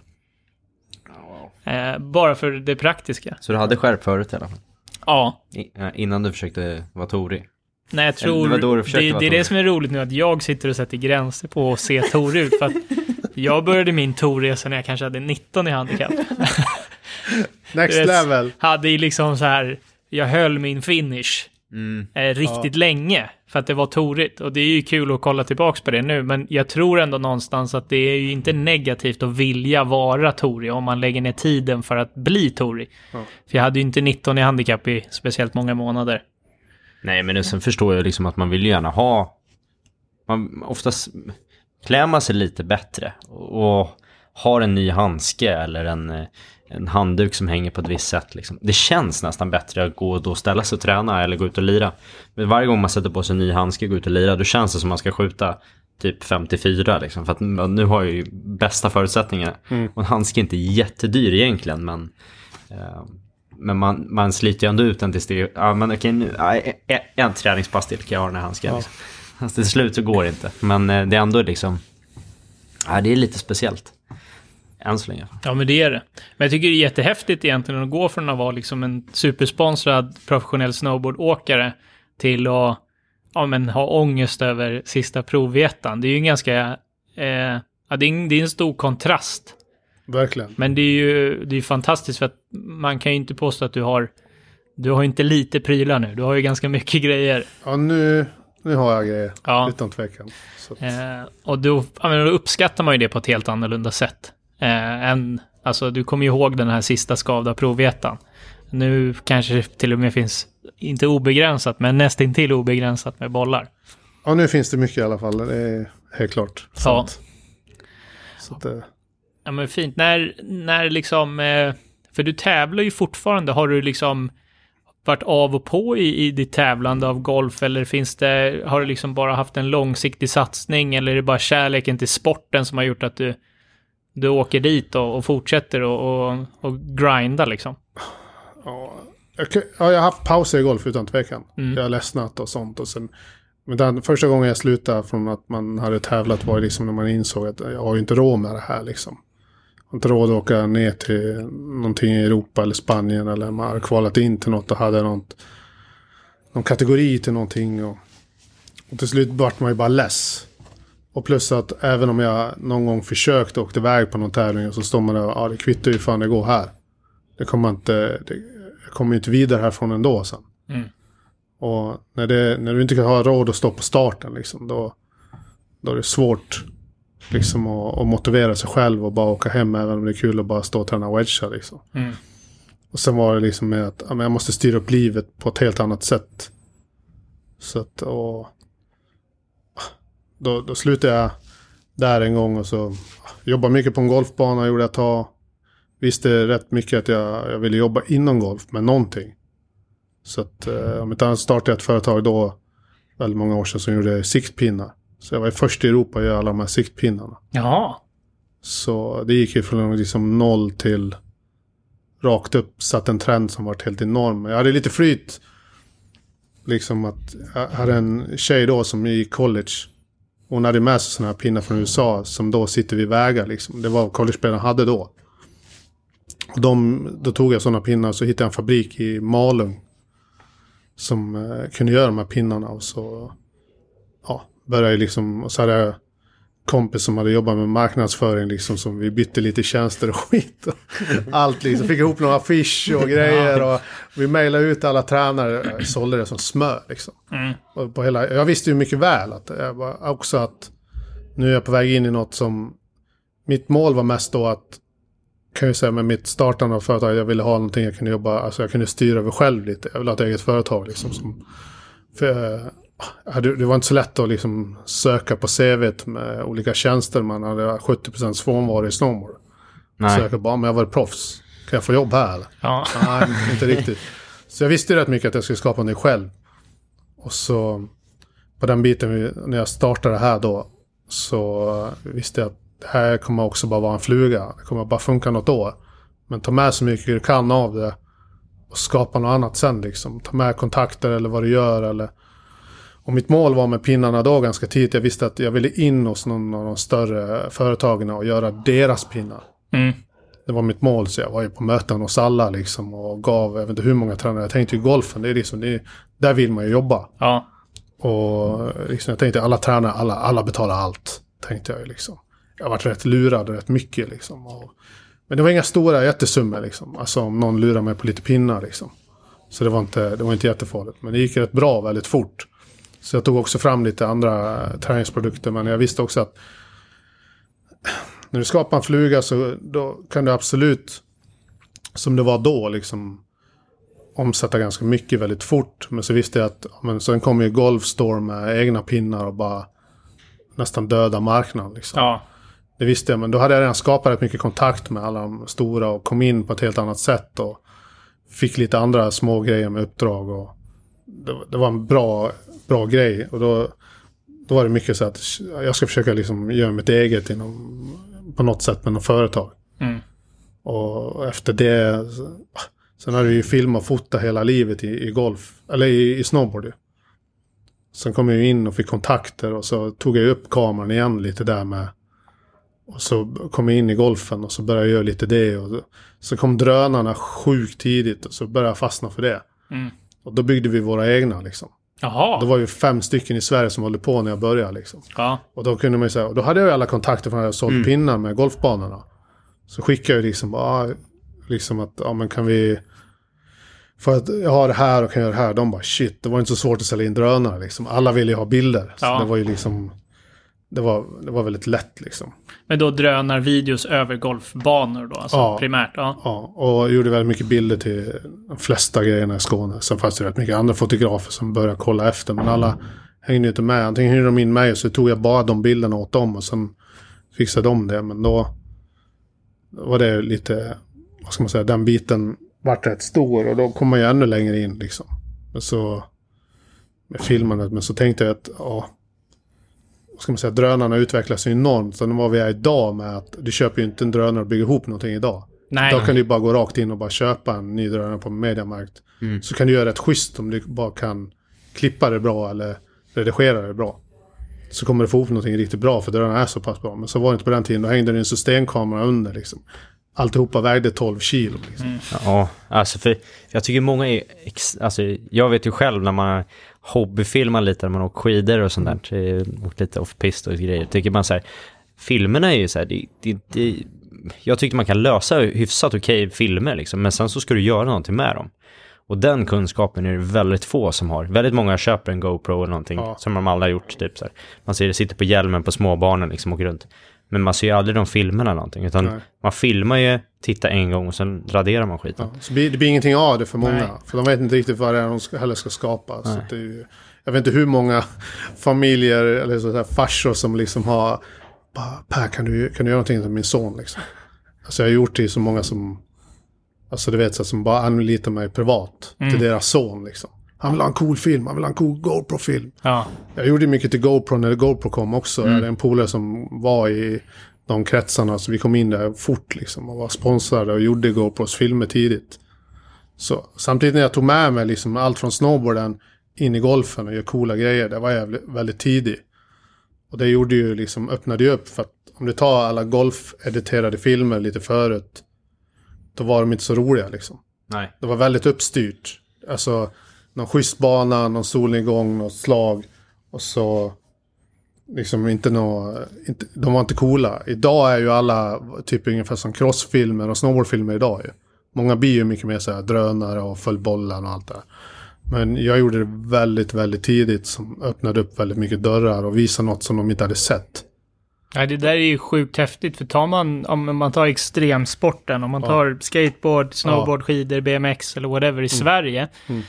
Eh, bara för det praktiska. Så du hade skärp förut i alla fall? Ja, I, äh, innan du försökte vara torig? nej jag tror... det det, det är Tor. det som är roligt nu, att jag sitter och sätter gränser på att se Tor ut. För att jag började min Torresa när jag kanske hade 19 i handikapp. Next vet, level. hade ju liksom så här, jag höll min finish Mm. eh, riktigt länge för att det var torigt. Och det är ju kul att kolla tillbaks på det nu, men jag tror ändå någonstans att det är ju inte negativt att vilja vara torig om man lägger ner tiden för att bli torig. Ja. För jag hade ju inte 19 i handikapp i speciellt många månader. Nej, men sen förstår jag liksom att man vill gärna ha... Man, oftast klär man sig lite bättre och, och har en ny handske eller en, eh, en handduk som hänger på ett visst sätt. Liksom. Det känns nästan bättre att gå och då ställa sig och träna eller gå ut och lira. Men varje gång man sätter på sig en ny handske och går ut och lira, då känns det som man ska skjuta typ 54 liksom. För att nu har jag ju bästa förutsättningar. Och en handske är inte jättedyr egentligen, men eh, men man, man sliter ju ändå ut den tills det ja men okej nu, ja, e- en träningspass till kan jag ha den här handsken. Ja. Liksom. Fast till slut så går det inte. Men eh, det är ändå liksom, ja det är lite speciellt. Än så länge. Ja, men det är det. Men jag tycker det är jättehäftigt egentligen att gå från att vara liksom en supersponsrad professionell snowboardåkare till att ja, men, ha ångest över sista provvetan. Det är ju en ganska... Eh, ja, det, är en, det är en stor kontrast. Verkligen. Men det är ju det är fantastiskt för att man kan ju inte påstå att du har... Du har ju inte lite prylar nu. Du har ju ganska mycket grejer. Ja, nu, nu har jag grejer. Ja. Utan tvekan. Eh, och då, ja, men då uppskattar man ju det på ett helt annorlunda sätt. Eh, än, alltså, du kommer ju ihåg den här sista skavda provvetan. Nu kanske till och med finns, inte obegränsat, men nästintill obegränsat med bollar. ja, nu finns det mycket i alla fall. Det är helt klart. Ja. Så att, eh, Ja, men fint. När, när liksom... Eh, för du tävlar ju fortfarande. Har du liksom varit av och på i, i ditt tävlande av golf? Eller finns det, har du liksom bara haft en långsiktig satsning? Eller är det bara kärleken till sporten som har gjort att du, du åker dit och, och fortsätter och, och, och grinda liksom? Ja, jag, ja, jag har haft pauser i golf utan tvekan. Mm. Jag har ledsnat och sånt. Och sen, men den första gången jag slutade från att man hade tävlat var liksom när man insåg att jag har ju inte råd med det här liksom. Jag har inte råd att åka ner till någonting i Europa eller Spanien eller man hade kvalat in till något och hade något, någon kategori till någonting. Och, och till slut vart man ju bara less. Och plus att även om jag någon gång försökt åka iväg på någon tävling så står man där och ja det kvittar ju fan det går här. Det kommer inte, det, jag kommer inte vidare härifrån ändå sen. Mm. Och när, det, när du inte kan ha råd att stå på starten liksom, då, då är det svårt liksom, att, att motivera sig själv och bara åka hem även om det är kul att bara stå och träna wedgar. Liksom. Mm. Och sen var det liksom med att ja, men jag måste styra upp livet på ett helt annat sätt. Så att, och, då, då slutade jag där en gång och så jobbade mycket på en golfbana, gjorde jag ett tag. Visste rätt mycket att jag, jag ville jobba inom golf med någonting. Så att eh, om inte annat startade jag ett företag då, väldigt många år sedan, som gjorde siktpinnar. Så jag var först i Europa att göra alla de här siktpinnarna. Jaha. Så det gick ju från liksom noll till rakt upp. Satt en trend som var helt enorm. Jag hade lite flyt. Liksom att jag hade en tjej då som gick college. Hon hade med sig sådana här pinnar från USA som då sitter vid vägar liksom. Det var vad collegespelarna hade då. Och de, då tog jag sådana pinnar och så hittade jag en fabrik i Malung. Som eh, kunde göra de här pinnarna och så ja, började jag liksom, och så hade jag kompis som hade jobbat med marknadsföring liksom som vi bytte lite tjänster och skit. Allt liksom, fick ihop några affisch och grejer och vi mejlade ut alla tränare. Sålde det som smör liksom. Mm. Och på hela, jag visste ju mycket väl att jag var också att nu är jag på väg in i något som mitt mål var mest då att kan jag säga med mitt startande av företag, jag ville ha någonting jag kunde jobba, alltså jag kunde styra över själv lite. Jag ville ha ett eget företag liksom. Som, för, det var inte så lätt att liksom söka på CVt med olika tjänster. Man hade 70% frånvaro i snowboard. Nej. Söka bara, men jag var proffs. Kan jag få jobb här eller? Ja. Nej, inte riktigt. Så jag visste rätt mycket att jag skulle skapa någonting själv. Och så på den biten, vi- när jag startade här då, så visste jag att det här kommer också bara vara en fluga. Det kommer bara funka något år. Men ta med så mycket du kan av det och skapa något annat sen liksom. Ta med kontakter eller vad du gör eller... Och mitt mål var med pinnarna då ganska tidigt. Jag visste att jag ville in hos någon av de större företagen och göra deras pinnar. Mm. Det var mitt mål, så jag var ju på möten hos alla liksom och gav, jag vet inte hur många tränare. Jag tänkte ju golfen, det är liksom, det är, där vill man ju jobba. Ja. Och liksom, jag tänkte alla tränare, alla, alla betalar allt. Tänkte jag ju liksom. Jag varit rätt lurad rätt mycket liksom. Och, men det var inga stora jättesummor liksom. Alltså om någon lurar mig på lite pinnar liksom. Så det var inte, det var inte jättefarligt. Men det gick rätt bra väldigt fort. Så jag tog också fram lite andra träningsprodukter. Men jag visste också att när du skapar en fluga så då kan du absolut, som det var då, liksom omsätta ganska mycket väldigt fort. Men så visste jag att men sen kommer ju Golfstore med egna pinnar och bara nästan döda marknaden. Liksom. Ja. Det visste jag, men då hade jag redan skapat rätt mycket kontakt med alla de stora och kom in på ett helt annat sätt. Och fick lite andra små grejer med uppdrag. Och det, det var en bra, bra grej. Och då, då var det mycket så att jag ska försöka liksom göra mitt eget inom, på något sätt med något företag. Mm. Och efter det... Sen hade vi ju film och fota hela livet i, i golf. Eller i, i snowboard. Sen kom jag in och fick kontakter och så tog jag upp kameran igen lite där med. Och så kom jag in i golfen och så började jag göra lite det. Och så kom drönarna sjukt tidigt och så började jag fastna för det. Mm. Och då byggde vi våra egna liksom. Jaha. Det var ju fem stycken i Sverige som höll på när jag började liksom. Ja. Och då kunde man ju säga, och då hade jag ju alla kontakter från att jag sålt pinnar med golfbanorna. Så skickade jag ju liksom, ah, liksom att, ja men kan vi... För att jag har det här och kan göra det här. De bara shit, det var inte så svårt att sälja in drönare liksom. Alla ville ju ha bilder. Så Ja. det var ju liksom... Det var, det var väldigt lätt liksom. Men då drönar videos över golfbanor då, alltså Ja. primärt? Ja. Ja, och gjorde väldigt mycket bilder till de flesta grejerna i Skåne. Sen fanns det rätt mycket andra fotografer som började kolla efter. Men alla hängde ju inte med. Antingen hyrde de in mig och så tog jag bara de bilderna åt dem och sen fixade de det. Men då var det lite, vad ska man säga, den biten vart rätt stor och då kom man ju ännu längre in liksom. Men så, med filmandet, men så tänkte jag att, ja, ska man säga, drönarna utvecklas ju enormt. Så nu var vi är idag med att du köper ju inte en drönare och bygger ihop någonting idag. Nej. Då kan du ju bara gå rakt in och bara köpa en ny drönare på Mediamarkt. Mm. Så kan du göra ett schysst om du bara kan klippa det bra eller redigera det bra. Så kommer du få ihop någonting riktigt bra för drönarna är så pass bra. Men så var det inte på den tiden. Då hängde det en systemkamera under liksom. Alltihopa vägde 12 kilo. Liksom. Ja, alltså för jag tycker många är, ex, alltså jag vet ju själv när man hobbyfilmar lite, när man åker skidor och sånt där, det- och lite off-pist och grejer, tycker man så här, filmerna är ju så här, det, det, det, jag tycker man kan lösa hyfsat okej filmer liksom, men sen så ska du göra någonting med dem. Och den kunskapen är det väldigt få som har. Väldigt många köper en GoPro eller någonting Ja. som de aldrig har gjort. Typ så här. Man ser det sitter på hjälmen på småbarnen liksom och åker runt. Men man ser ju aldrig de filmerna eller någonting. Utan Nej. man filmar ju, tittar en gång och sen raderar man skiten. Ja, så det blir ingenting av det för många. Nej. För de vet inte riktigt vad det är de ska, heller ska skapa. Så det är ju, jag vet inte hur många familjer eller så här farsor som liksom har... Per, kan du, kan du göra någonting till min son liksom? Alltså jag har gjort det till så många som... Alltså du vet, så här, som bara anlitar mig privat. Till deras son liksom. Han vill ha en cool film, han vill ha en cool GoPro-film. Ja. Jag gjorde mycket till GoPro när GoPro kom också. Jag hade en polare som var i de kretsarna. Så vi kom in där fort liksom. Och var sponsrade och gjorde GoPros filmer tidigt. Så samtidigt när jag tog med mig liksom allt från snowboarden in i golfen och gör coola grejer. Det var jag väldigt, väldigt tidig. Och det gjorde ju liksom, öppnade ju upp för att om du tar alla golfediterade filmer lite förut. Då var de inte så roliga liksom. Nej. Det var väldigt uppstyrt. Alltså någon schysst bana, någon solnedgång, något slag. Och så liksom inte nå, inte, de var inte coola. Idag är ju alla typ ungefär som crossfilmer och snowboardfilmer idag ju. Många blir ju mycket mer så här drönare och följ bollen och allt det där. Men jag gjorde det väldigt, väldigt tidigt som öppnade upp väldigt mycket dörrar och visade något som de inte hade sett. Nej, det där är ju sjukt häftigt. För tar man, om man tar extremsporten, om man Ja. tar skateboard, snowboard, skidor, BMX eller whatever i Sverige. Mm.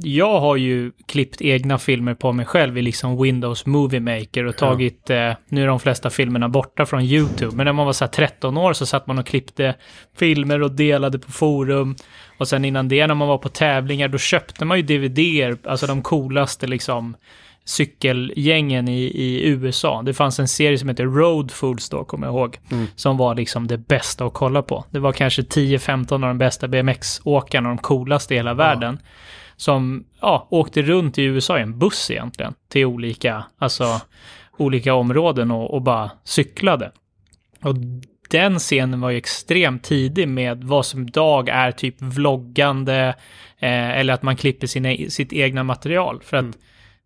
Jag har ju klippt egna filmer på mig själv i liksom Windows Movie Maker och tagit, eh, nu är de flesta filmerna borta från YouTube, men när man var så här 13 år så satt man och klippte filmer och delade på forum. Och sen innan det, när man var på tävlingar, då köpte man ju DVD-er, alltså de coolaste liksom cykelgängen i, i USA. Det fanns en serie som heter Road Fools då, kommer jag ihåg. Som var liksom det bästa att kolla på. Det var kanske 10-15 av de bästa BMX-åkarna, de coolaste i hela världen. Som ja, åkte runt i USA i en buss egentligen. Till olika, alltså, olika områden och, och bara cyklade. Och den scenen var ju extremt tidig med vad som idag är typ vloggande eh, eller att man klipper sina, sitt egna material. För att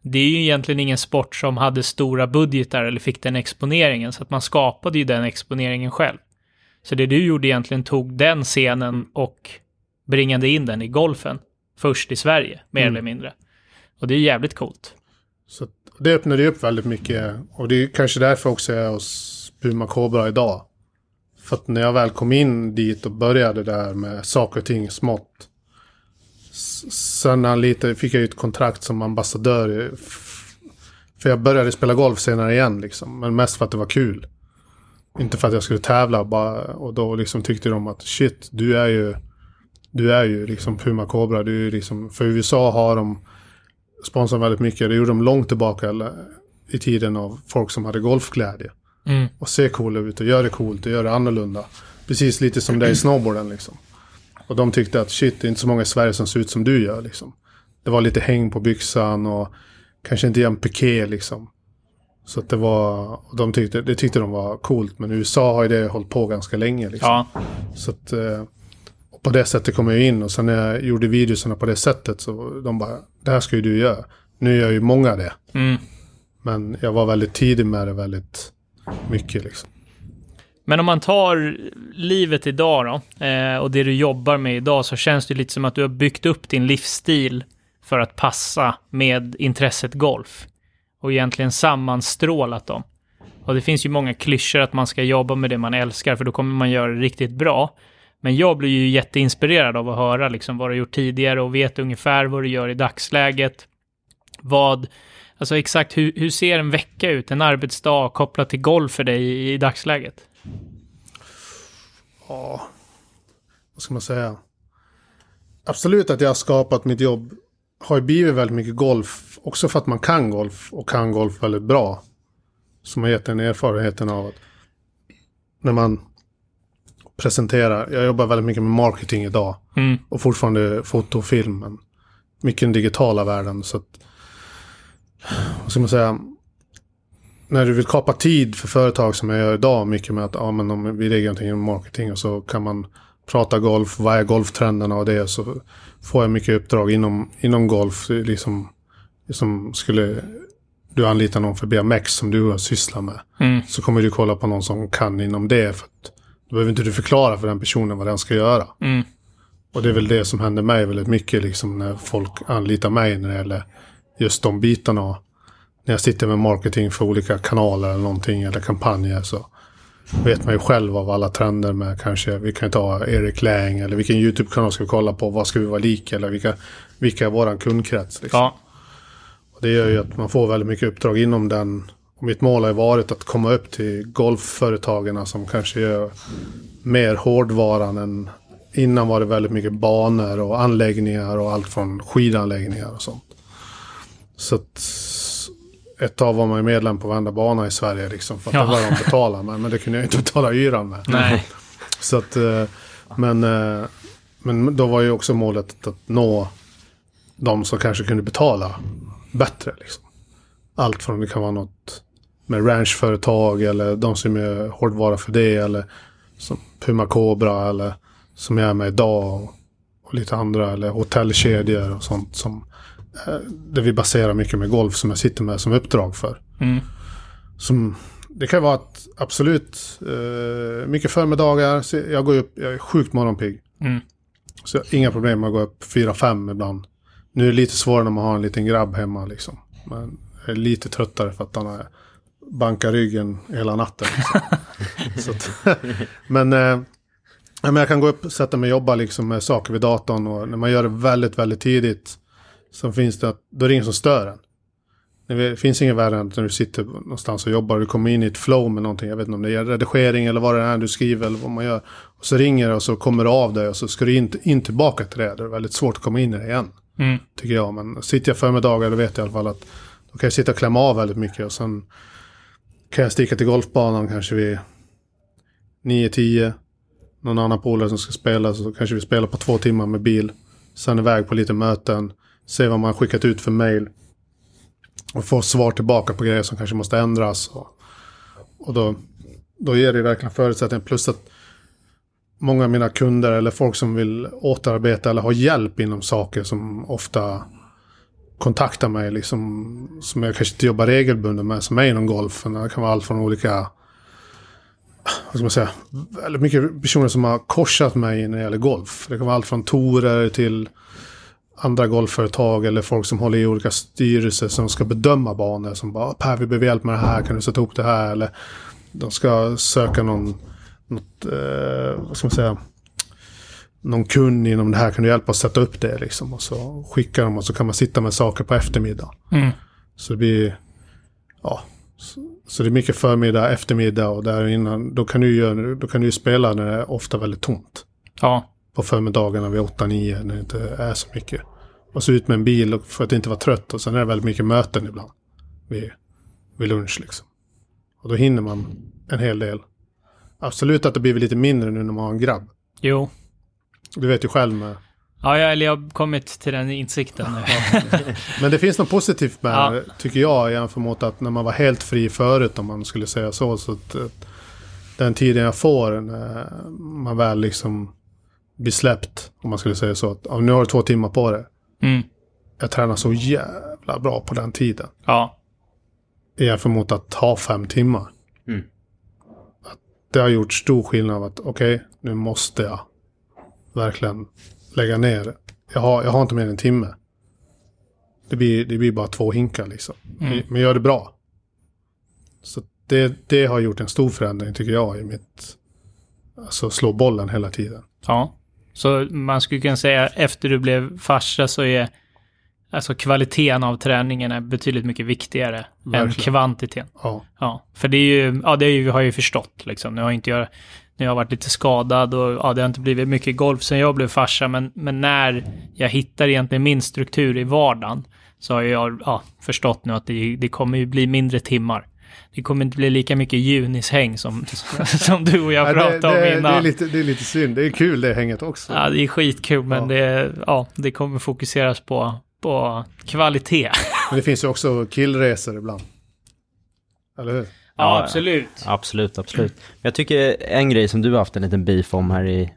det är ju egentligen ingen sport som hade stora budgetar eller fick den exponeringen, så att man skapade ju den exponeringen själv. Så det du gjorde egentligen tog den scenen och bringade in den i golfen först i Sverige, mer Mm. eller mindre. Och det är jävligt coolt. Så det öppnade ju upp väldigt mycket. Och det är kanske därför också jag är hos Puma Cobra idag. För att när jag väl kom in dit och började där med saker och ting smått. Sen lite fick jag ju ett kontrakt som ambassadör. För jag började spela golf senare igen liksom. Men mest för att det var kul. Inte för att jag skulle tävla bara. Och då liksom tyckte de att shit, du är ju... Du är ju liksom Puma Cobra. Du är liksom... För USA har de sponsrar väldigt mycket. Det gjorde de långt tillbaka i tiden av folk som hade golfglädje. Mm. Och ser coola ut och gör det coolt och gör det annorlunda. Precis lite som det är i snowboarden liksom. Och de tyckte att shit, det är inte så många i Sverige som ser ut som du gör liksom. Det var lite häng på byxan och kanske inte en piké liksom. Så att det var, de tyckte, det tyckte de var coolt. Men USA har ju det hållit på ganska länge liksom. Ja, Så att, eh, på det sättet kom jag in och sen när jag gjorde videorna på det sättet så de bara, det här ska ju du göra. Nu gör ju många det. mm. Men jag var väldigt tidig med det väldigt mycket liksom. Men om man tar livet idag då, eh, och det du jobbar med idag, så känns det lite som att du har byggt upp din livsstil för att passa med intresset golf. Och egentligen sammanstrålat dem. Och det finns ju många klyschor att man ska jobba med det man älskar, för då kommer man göra det riktigt bra. Men jag blir ju jätteinspirerad av att höra liksom vad du har gjort tidigare och vet ungefär vad du gör i dagsläget. Vad, alltså exakt hur, hur ser en vecka ut, en arbetsdag kopplat till golf för dig i, i dagsläget? Ja, vad ska man säga? Absolut att jag har skapat mitt jobb har ju blivit väldigt mycket golf. Också för att man kan golf och kan golf väldigt bra. Som har gett en erfarenheten av att när man presentera. Jag jobbar väldigt mycket med marketing idag. Mm. Och fortfarande foto och film. Men mycket den digitala världen. Så att, vad ska man säga? När du vill kapa tid för företag som jag gör idag. Mycket med att ja, men om vi lägger någonting inom marketing och så kan man prata golf. Vad är golftrenderna och det. Så får jag mycket uppdrag inom, inom golf. Liksom, liksom skulle du anlita någon för BMX som du har sysslat med. Mm. Så kommer du kolla på någon som kan inom det. För att, då behöver inte du förklara för den personen vad den ska göra. Mm. Och det är väl det som händer mig väldigt mycket liksom när folk anlitar mig när det gäller just de bitarna. När jag sitter med marketing för olika kanaler eller någonting eller kampanjer så vet man ju själv av alla trender med kanske, vi kan ta Erik Lang eller vilken YouTube-kanal ska vi kolla på, vad ska vi vara lika eller vilka, vilka är våran kundkrets. Liksom. Ja. Och det gör ju att man får väldigt mycket uppdrag inom den. Och mitt mål har ju varit att komma upp till golfföretagen som kanske gör mer hårdvaran än innan var det väldigt mycket banor och anläggningar och allt från skidanläggningar och sånt. Så att ett tag var man ju medlem på varenda bana i Sverige liksom för att Ja. det var de betalade med. Men det kunde jag inte betala hyran med. Nej. Så att, eh, men, eh, men då var ju också målet att nå de som kanske kunde betala bättre. Liksom. Allt från det kan vara något med ranchföretag eller de som gör hårdvara för det eller som Puma Cobra eller som jag är med idag och, och lite andra eller hotellkedjor och sånt som eh, där vi baserar mycket med golf som jag sitter med som uppdrag för. Mm. Som, det kan vara att absolut eh, mycket förmiddagar. Jag går upp, jag är sjukt morgonpigg. Mm. Så inga problem att gå upp 4-5 ibland. Nu är det lite svårare när man har en liten grabb hemma liksom. Men jag är lite tröttare för att han har bankat ryggen hela natten. Liksom. så att, men, eh, men jag kan gå upp, sätta mig och jobba liksom med saker vid datorn. Och när man gör det väldigt, väldigt tidigt. Så finns det att, då är det ingen som stör en. Det finns ingen värre än när du sitter någonstans och jobbar och du kommer in i ett flow med någonting. Jag vet inte om det är redigering eller vad det är du skriver eller vad man gör. Och så ringer det och så kommer du av dig och så ska du in, in tillbaka till det. Det är väldigt svårt att komma in i det igen. Mm. Tycker jag. Men sitter jag förmiddagar då vet jag i alla fall att då kan jag sitta och klämma av väldigt mycket. Och sen kan jag sticka till golfbanan kanske vid 9-10. Någon annan polare som ska spela så kanske vi spelar på två timmar med bil. Sen iväg på lite möten. Se vad man har skickat ut för mail. Och få svar tillbaka på grejer som kanske måste ändras. Och, och då, då ger det verkligen förutsättningar. Plus att många av mina kunder eller folk som vill återarbeta eller ha hjälp inom saker som ofta kontaktar mig. Liksom, som jag kanske inte jobbar regelbundet med. Som är inom golfen. Det kan vara allt från olika vad ska man säga, väldigt mycket personer som har korsat mig när det gäller golf. Det kan vara allt från torer till andra golfföretag eller folk som håller i olika styrelser som ska bedöma banor. Som bara, ah, Per vi behöver hjälp med det här, kan du sätta ihop det här? Eller de ska söka någon, något, eh, vad ska man säga, någon kund inom det här, kan du hjälpa oss sätta upp det liksom? Och så skickar de och så kan man sitta med saker på eftermiddag. Mm. Så det blir, ja, så, det är mycket förmiddag, eftermiddag och där innan, då kan du ju, då kan du spela när det är ofta väldigt tomt Ja. på förmiddagarna vid 8-9 när det inte är så mycket. Och så ut med en bil för att inte vara trött och sen är det väldigt mycket möten ibland. Vid, vid lunch liksom. Och då hinner man en hel del. Absolut att det blir lite mindre nu när man har en grabb. Jo. Du vet ju själv med. Ja, jag, eller jag har kommit till den insikten. Men det finns något positivt med Ja. tycker jag jämfört mot att när man var helt fri förut om man skulle säga så. så att, att den tiden jag får när man väl liksom blir släppt. Om man skulle säga så. Att, nu har du två timmar på det. Mm. jag tränar så jävla bra på den tiden. Ja. Jämfört mot att ha fem timmar. Mm. Att det har gjort stor skillnad av att okej, nu måste jag verkligen lägga ner. Jag har, jag har inte mer än en timme. Det blir, det blir bara två hinkar liksom. Mm. Men gör det bra. Så det, det har gjort en stor förändring tycker jag i mitt... Alltså slå bollen hela tiden. Ja. Så man skulle kunna säga efter du blev farsa så är alltså kvaliteten av träningen är betydligt mycket viktigare än Verkligen. kvantiteten. Ja, Ja, för det är ju, ja det är ju, har jag ju förstått liksom. Nu har inte jag, nu har jag varit lite skadad och ja, det har inte blivit mycket golf sen jag blev farsa, men, men när jag hittar egentligen min struktur i vardagen så har jag ja, förstått nu att det, det kommer ju bli mindre timmar. det kommer inte bli lika mycket junishäng som, som du och jag det, pratade det, om innan. det, är lite, det är lite synd. Det är kul det hänget också. Ja, det är skitkul, men Ja. det, ja, det kommer fokuseras på, på kvalitet. Men det finns ju också killresor ibland. Eller hur? Ja, absolut. Absolut, absolut. Jag tycker en grej som du har haft en liten beef om här i,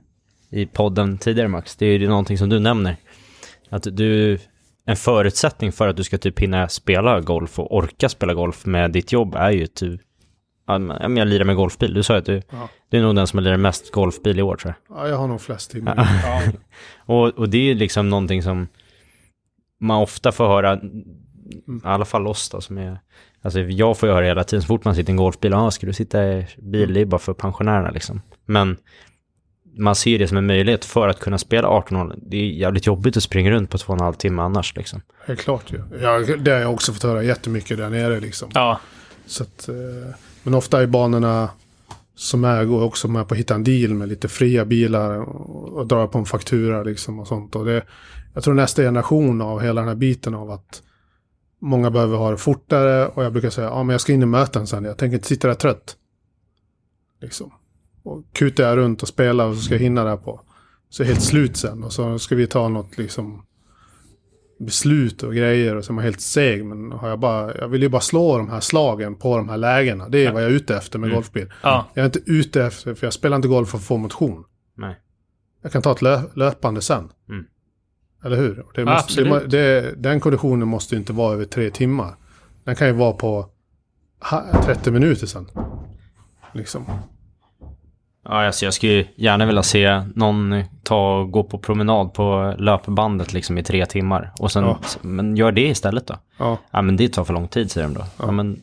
i podden tidigare Max, det är ju någonting som du nämner. Att du, en förutsättning för att du ska typ hinna spela golf och orka spela golf med ditt jobb är ju att du, ja men jag lirar med golfbil. Du sa ju att du, Ja. du är nog den som har lirat mest golfbil i år tror jag. Ja, jag har nog flest timmar. Ja. Och, och det är ju liksom någonting som man ofta får höra, i alla fall oss då som är, alltså jag får ju höra hela tiden så fort man sitter i en golfbil, ja ah, ska du sitta i bil, det är bara för pensionärerna liksom. Men man ser det som en möjlighet för att kunna spela 18 år. Det är jävligt jobbigt att springa runt på två och en halv timme annars liksom. Helt klart ju. Ja, det har jag också fått höra jättemycket där nere liksom. ja, Så att, eh, men ofta är banorna som är går också med på att hitta en deal med lite fria bilar och, och dra på en faktura liksom och sånt. Och det, jag tror nästa generation av hela den här biten av att många behöver ha det fortare och jag brukar säga ja men jag ska in i möten sen, jag tänker inte sitta där trött. Liksom. Och kutar jag runt och spelar och så ska jag hinna där på. Så är helt slut sen och så ska vi ta något liksom beslut och grejer och så är man helt seg. Men har jag bara, jag vill ju bara slå de här slagen på de här lägena. Det är vad jag är ute efter med golfbil. ja, Jag är inte ute efter, för jag spelar inte golf för att få motion. Nej. Jag kan ta ett lö, löpande sen. Mm. Eller hur? Det Ja, måste, det, må- absolut. det, den konditionen måste ju inte vara över tre timmar. Den kan ju vara på ha- 30 minuter sen. Liksom. Ja, alltså jag skulle ju gärna vilja se någon ta och gå på promenad på löpbandet liksom i tre timmar. Och sen, Ja. men gör det istället då. Ja, Ja men det tar för lång tid säger de då. Ja. men,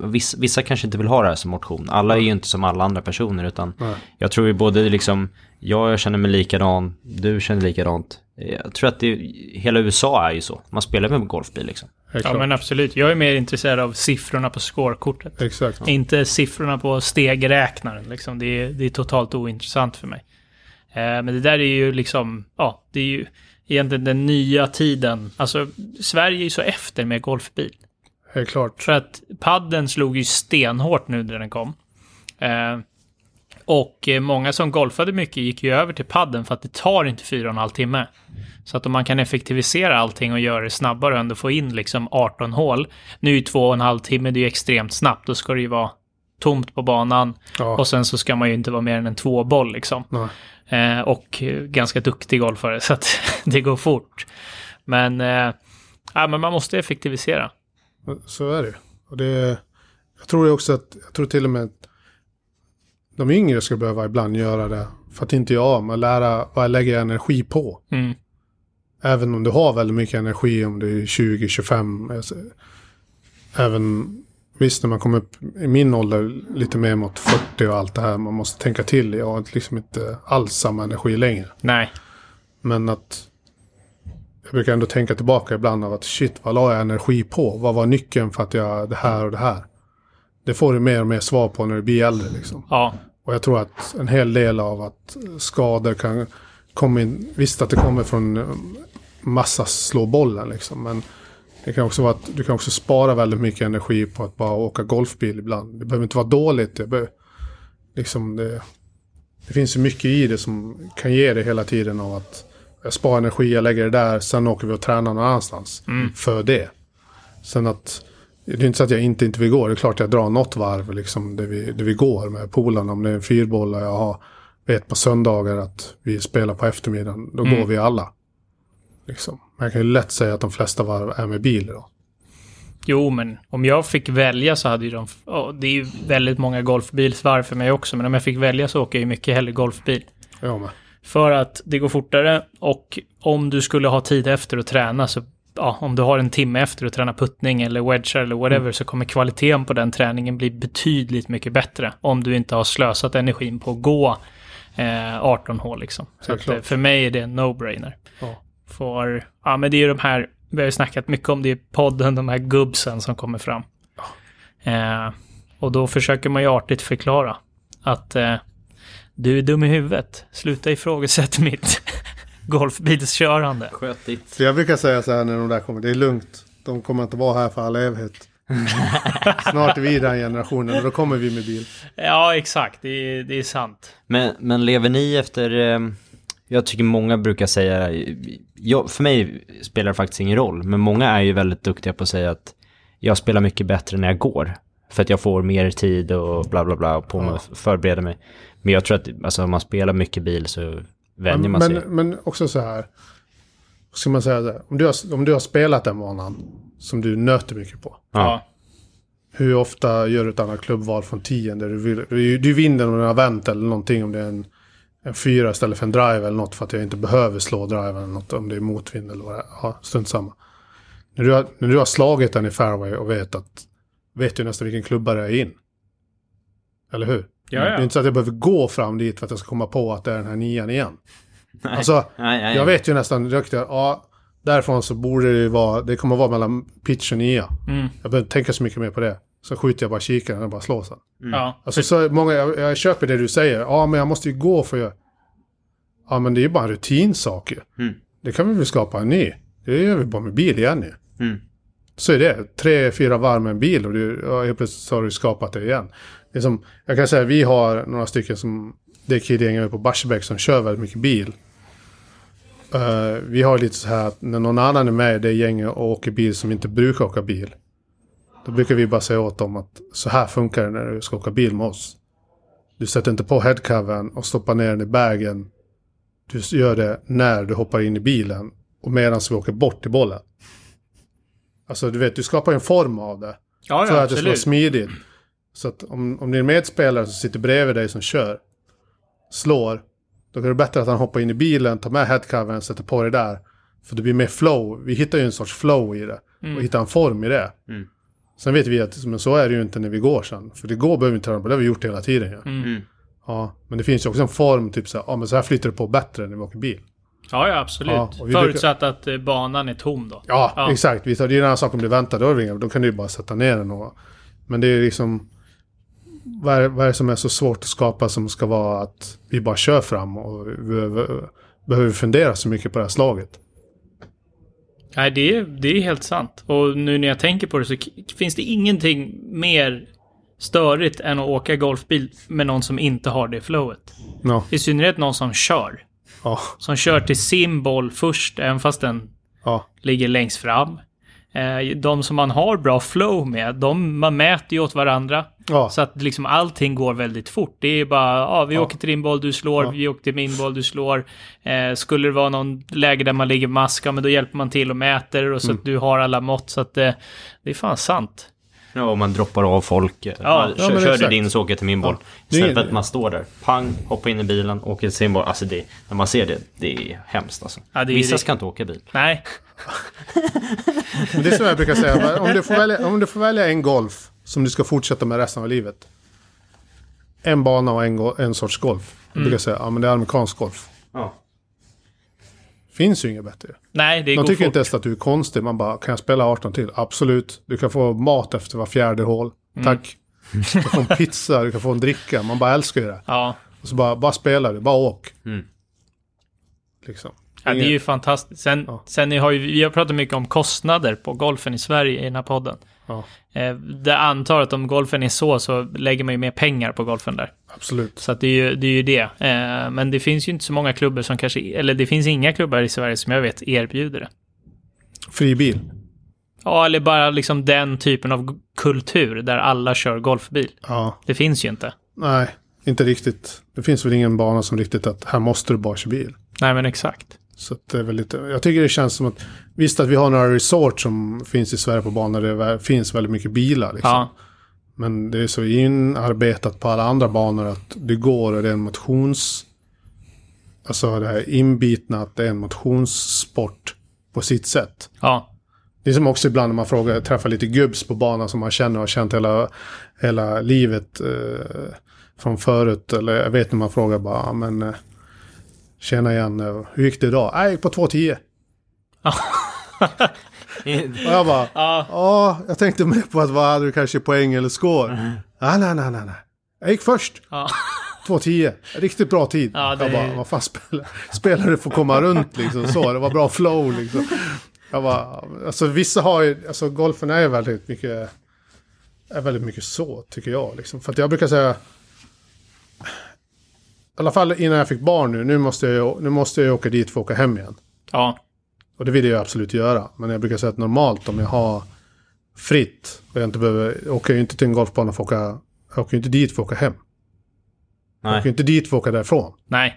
vissa, vissa kanske inte vill ha det här som motion. Alla är ju inte som alla andra personer utan nej. jag tror ju både liksom, jag känner mig likadan, du känner likadant. Jag tror att det, hela USA är ju så. Man spelar med golfbil liksom. Ja men absolut. Jag är mer intresserad av siffrorna på scorekortet. Exakt. Inte siffrorna på stegräknaren. Liksom. Det, är, det är totalt ointressant för mig. Eh, men det där är ju liksom, ja, det är ju egentligen den nya tiden. Alltså, Sverige är ju så efter med golfbil. Helt klart. För att padden slog ju stenhårt nu när den kom. Eh, och eh, många som golfade mycket gick ju över till padden för att det tar inte fyra och en halv timme. Så att om man kan effektivisera allting och göra det snabbare och ändå få in liksom 18 hål. Nu är ju två och en halv timme, det är ju extremt snabbt. Då ska det ju vara tomt på banan. Ja. Och sen så ska man ju inte vara mer än en tvåboll liksom. Eh, och eh, ganska duktig golfare, så att det går fort. Men, eh, ja, men man måste effektivisera. Så är det. Och det Jag tror också att, jag tror till och med att de yngre ska behöva ibland göra det. För att inte jag, men lära vad jag lägger energi på. Mm. Även om du har väldigt mycket energi om du är 20, 25. alltså, Även visst när man kommer upp i min ålder lite mer mot 40 och allt det här. Man måste tänka till. Jag har liksom inte alls samma energi längre. Nej. Men att jag brukar ändå tänka tillbaka ibland av att shit, vad la jag energi på? Vad var nyckeln för att jag det här och det här? Det får du mer och mer svar på när du blir äldre liksom. Ja. Och jag tror att en hel del av att skador kan komma in. Visst att det kommer från eh, massa slå bollen liksom. Men det kan också vara att du kan också spara väldigt mycket energi på att bara åka golfbil ibland. Det behöver inte vara dåligt. Det, behöver, liksom det, det finns ju mycket i det som kan ge det hela tiden av att jag sparar energi, jag lägger det där, sen åker vi och tränar någon annanstans. För det. Sen att det är inte så att jag inte, inte vill gå. Det är klart jag drar något varv liksom där vi, där vi går med polarna. Om det är en fyrboll och jag har, vet på söndagar att vi spelar på eftermiddagen. Då går vi alla. Liksom. Men jag kan ju lätt säga att de flesta varv är med bil då. Jo, men om jag fick välja så hade ju de... ja, det är ju väldigt många golfbilsvarv för mig också, men om jag fick välja så åker jag ju mycket hellre golfbil. Jag med. För att det går fortare och om du skulle ha tid efter att träna så ja, om du har en timme efter att träna puttning eller wedgar eller whatever så kommer kvaliteten på den träningen bli betydligt mycket bättre om du inte har slösat energin på att gå eh, 18 hål liksom. Så att, eh, för mig är det en no-brainer. Ja. För, ja men det är ju de här, vi har ju snackat mycket om det i podden, de här gubbsen som kommer fram. Eh, och då försöker man ju artigt förklara att eh, du är dum i huvudet, sluta ifrågasätta mitt golfbilskörande. Sköt ditt. Så jag brukar säga så här när de där kommer. Det är lugnt. De kommer inte vara här för all evighet. Snart är vi den generationen och då kommer vi med bil. Ja, exakt. Det är, det är sant. Men, men lever ni efter... Eh, jag tycker många brukar säga... Jag, för mig spelar det faktiskt ingen roll, men många är ju väldigt duktiga på att säga att jag spelar mycket bättre när jag går. För att jag får mer tid och bla bla bla på mig att förbereda mig. Men jag tror att alltså, om man spelar mycket bil så vänjer man men, sig. men också så här. Ska man säga så här. Om du, har, om du har spelat den banan som du nöter mycket på. Ja. Hur ofta gör du ett annat klubbval från 10 där du vill? Du, du vinner om en event eller någonting om det är en, en fyra istället för en drive eller något för att jag inte behöver slå drive eller något om det är motvind eller vad det är. Ja, strunt samma. När du, har, när du har slagit den i fairway och vet att vet du nästan vilken klubba det är in. Eller hur? Ja, Det ja. är inte så att jag behöver gå fram dit för att jag ska komma på att det är den här nian igen. Alltså, Nej, nej, jag vet ju nästan direkt att ja, därifrån så borde det ju vara, det kommer vara mellan pitch och nia. Mm. Jag behöver inte tänka så mycket mer på det. Så skjuter jag bara kikaren och bara slår sen. ja. Alltså så många, jag, jag köper det du säger. Ja, men jag måste ju gå för jag... Ja, men det är ju bara en rutinsak ju. Mm. Det kan vi väl skapa en ny. Det gör vi bara med bil igen ju. Mm. Så är det. Tre, fyra varv med en bil och du, ja, helt plötsligt så har du skapat det igen. Det som, jag kan säga vi har några stycken som, det är killgänget på Barsebäck som kör väldigt mycket bil. Uh, vi har lite så här att när någon annan är med i det gänget och åker bil som inte brukar åka bil. Då brukar vi bara säga åt dem att så här funkar det när du ska åka bil med oss. Du sätter inte på headcovern och stoppar ner den i bagen. Du gör det när du hoppar in i bilen och medan vi åker bort i bollen. Alltså du vet, du skapar en form av det. Ja, För ja, att det ska vara absolut. smidigt. Så att om, om din medspelare som sitter bredvid dig som kör slår. Då är det bättre att han hoppar in i bilen, tar med headcovern, sätter på det där. För det blir mer flow. Vi hittar ju en sorts flow i det. Och hittar en form i det. Mm. Sen vet vi att men så är det ju inte när vi går sen. För det går behöver vi inte träna på. Det har vi gjort hela tiden. Ja. Mm. Ja, men det finns ju också en form, typ så här, ja men så här flyttar du på bättre när vi åker bil. Ja, ja, absolut. Ja, Förutsatt att eh, banan är tom då. Ja, Ja. exakt. Det är en annan sak om du väntar, då, kan du ju bara sätta ner den. Och, men det är liksom... Vad är, vad är det som är så svårt att skapa som ska vara att vi bara kör fram och vi behöver, behöver fundera så mycket på det här slaget? Nej, det är, det är helt sant. Och nu när jag tänker på det så finns det ingenting mer störigt än att åka golfbil med någon som inte har det flowet. Ja, I synnerhet någon som kör. Ja, Som kör till sin boll först, även fast den ja, ligger längst fram. Eh, De som man har bra flow med, de, man mäter ju åt varandra. ja. Så att liksom allting går väldigt fort. Det är bara, ja, vi Ja. åker till din boll, du slår, Ja. vi åker till min boll, du slår. Eh, skulle det vara någon läge där man ligger mask, ja, men då hjälper man till och mäter och så Mm. att du har alla mått. Så att eh, det är fan sant. Ja, och man droppar av folk. Ja, ja, kör, kör du din så åker jag till min boll. Istället för att man står där, pang, hoppar in i bilen, åker till sin boll. Alltså det, när man ser det, det är hemskt alltså. Ja, det är- Vissa det- ska inte åka bil. Nej, det är som jag brukar säga, om du, får välja, om du får välja en golf som du ska fortsätta med resten av livet. En bana och en, go- en sorts golf. Jag brukar säga, ja men det är amerikansk golf. Ja. Finns ju inget bättre. nej, det De går tycker fort. inte ens att du är konstig. Man bara, kan jag spela 18 till? Absolut. Du kan få mat efter var fjärde hål. Mm. Tack. Du kan få en pizza, du kan få en dricka. Man bara älskar ju det. Ja, Och så bara, bara spelar du, bara åk. Mm. Liksom. ja, det är ju fantastiskt. Sen, Ja. sen har ju, vi har pratat mycket om kostnader på golfen i Sverige i den här podden. Ja, Eh, det antar att om golfen är så, så lägger man ju mer pengar på golfen där. absolut. Så att det är ju det. Är ju det. Eh, men det finns ju inte så många klubbar som kanske, eller det finns inga klubbar i Sverige som jag vet erbjuder det. Fri bil. Ja, eller bara liksom den typen av kultur där alla kör golfbil. Ja, Det finns ju inte. nej, inte riktigt. Det finns väl ingen bana som riktigt att här måste du bara köra bil. Nej, men exakt. Så det är väl lite, jag tycker det känns som att, visst att vi har några resort som finns i Sverige på banor där det finns väldigt mycket bilar. Liksom. Ja, Men det är så inarbetat på alla andra banor att det går och det är en motions... Alltså det här inbitna att det är en motionssport på sitt sätt. ja, Det är som också ibland när man frågar, träffar lite gubbs på banan som man känner och har känt hela, hela livet eh, från förut. Eller jag vet när man frågar bara, "Ja, men eh, tjena igen, eh, hur gick det idag? "Nej, Jag gick på 2.10. Och jag bara, ja, ja, jag tänkte mer på att vad hade du kanske poäng eller score? Ah, nej, nej, nej, nej. Jag gick först. ja. 2.10. Riktigt bra tid. Ja, det- Jag bara, vad fan spelar Spelare får komma runt liksom så. Det var bra flow liksom. Jag bara, alltså vissa har ju, alltså golfen är väldigt mycket är väldigt mycket så, tycker jag. Liksom. För att jag brukar säga... I alla fall innan jag fick barn nu, nu måste jag, nu måste jag åka dit för att åka hem igen. Ja. Och det vill jag absolut göra. Men jag brukar säga att normalt om jag har fritt och jag inte behöver, jag åker ju inte till en golfbana för att åka, jag åker ju inte dit för att åka hem. Jag åker ju Nej. inte dit för att åka därifrån. Nej.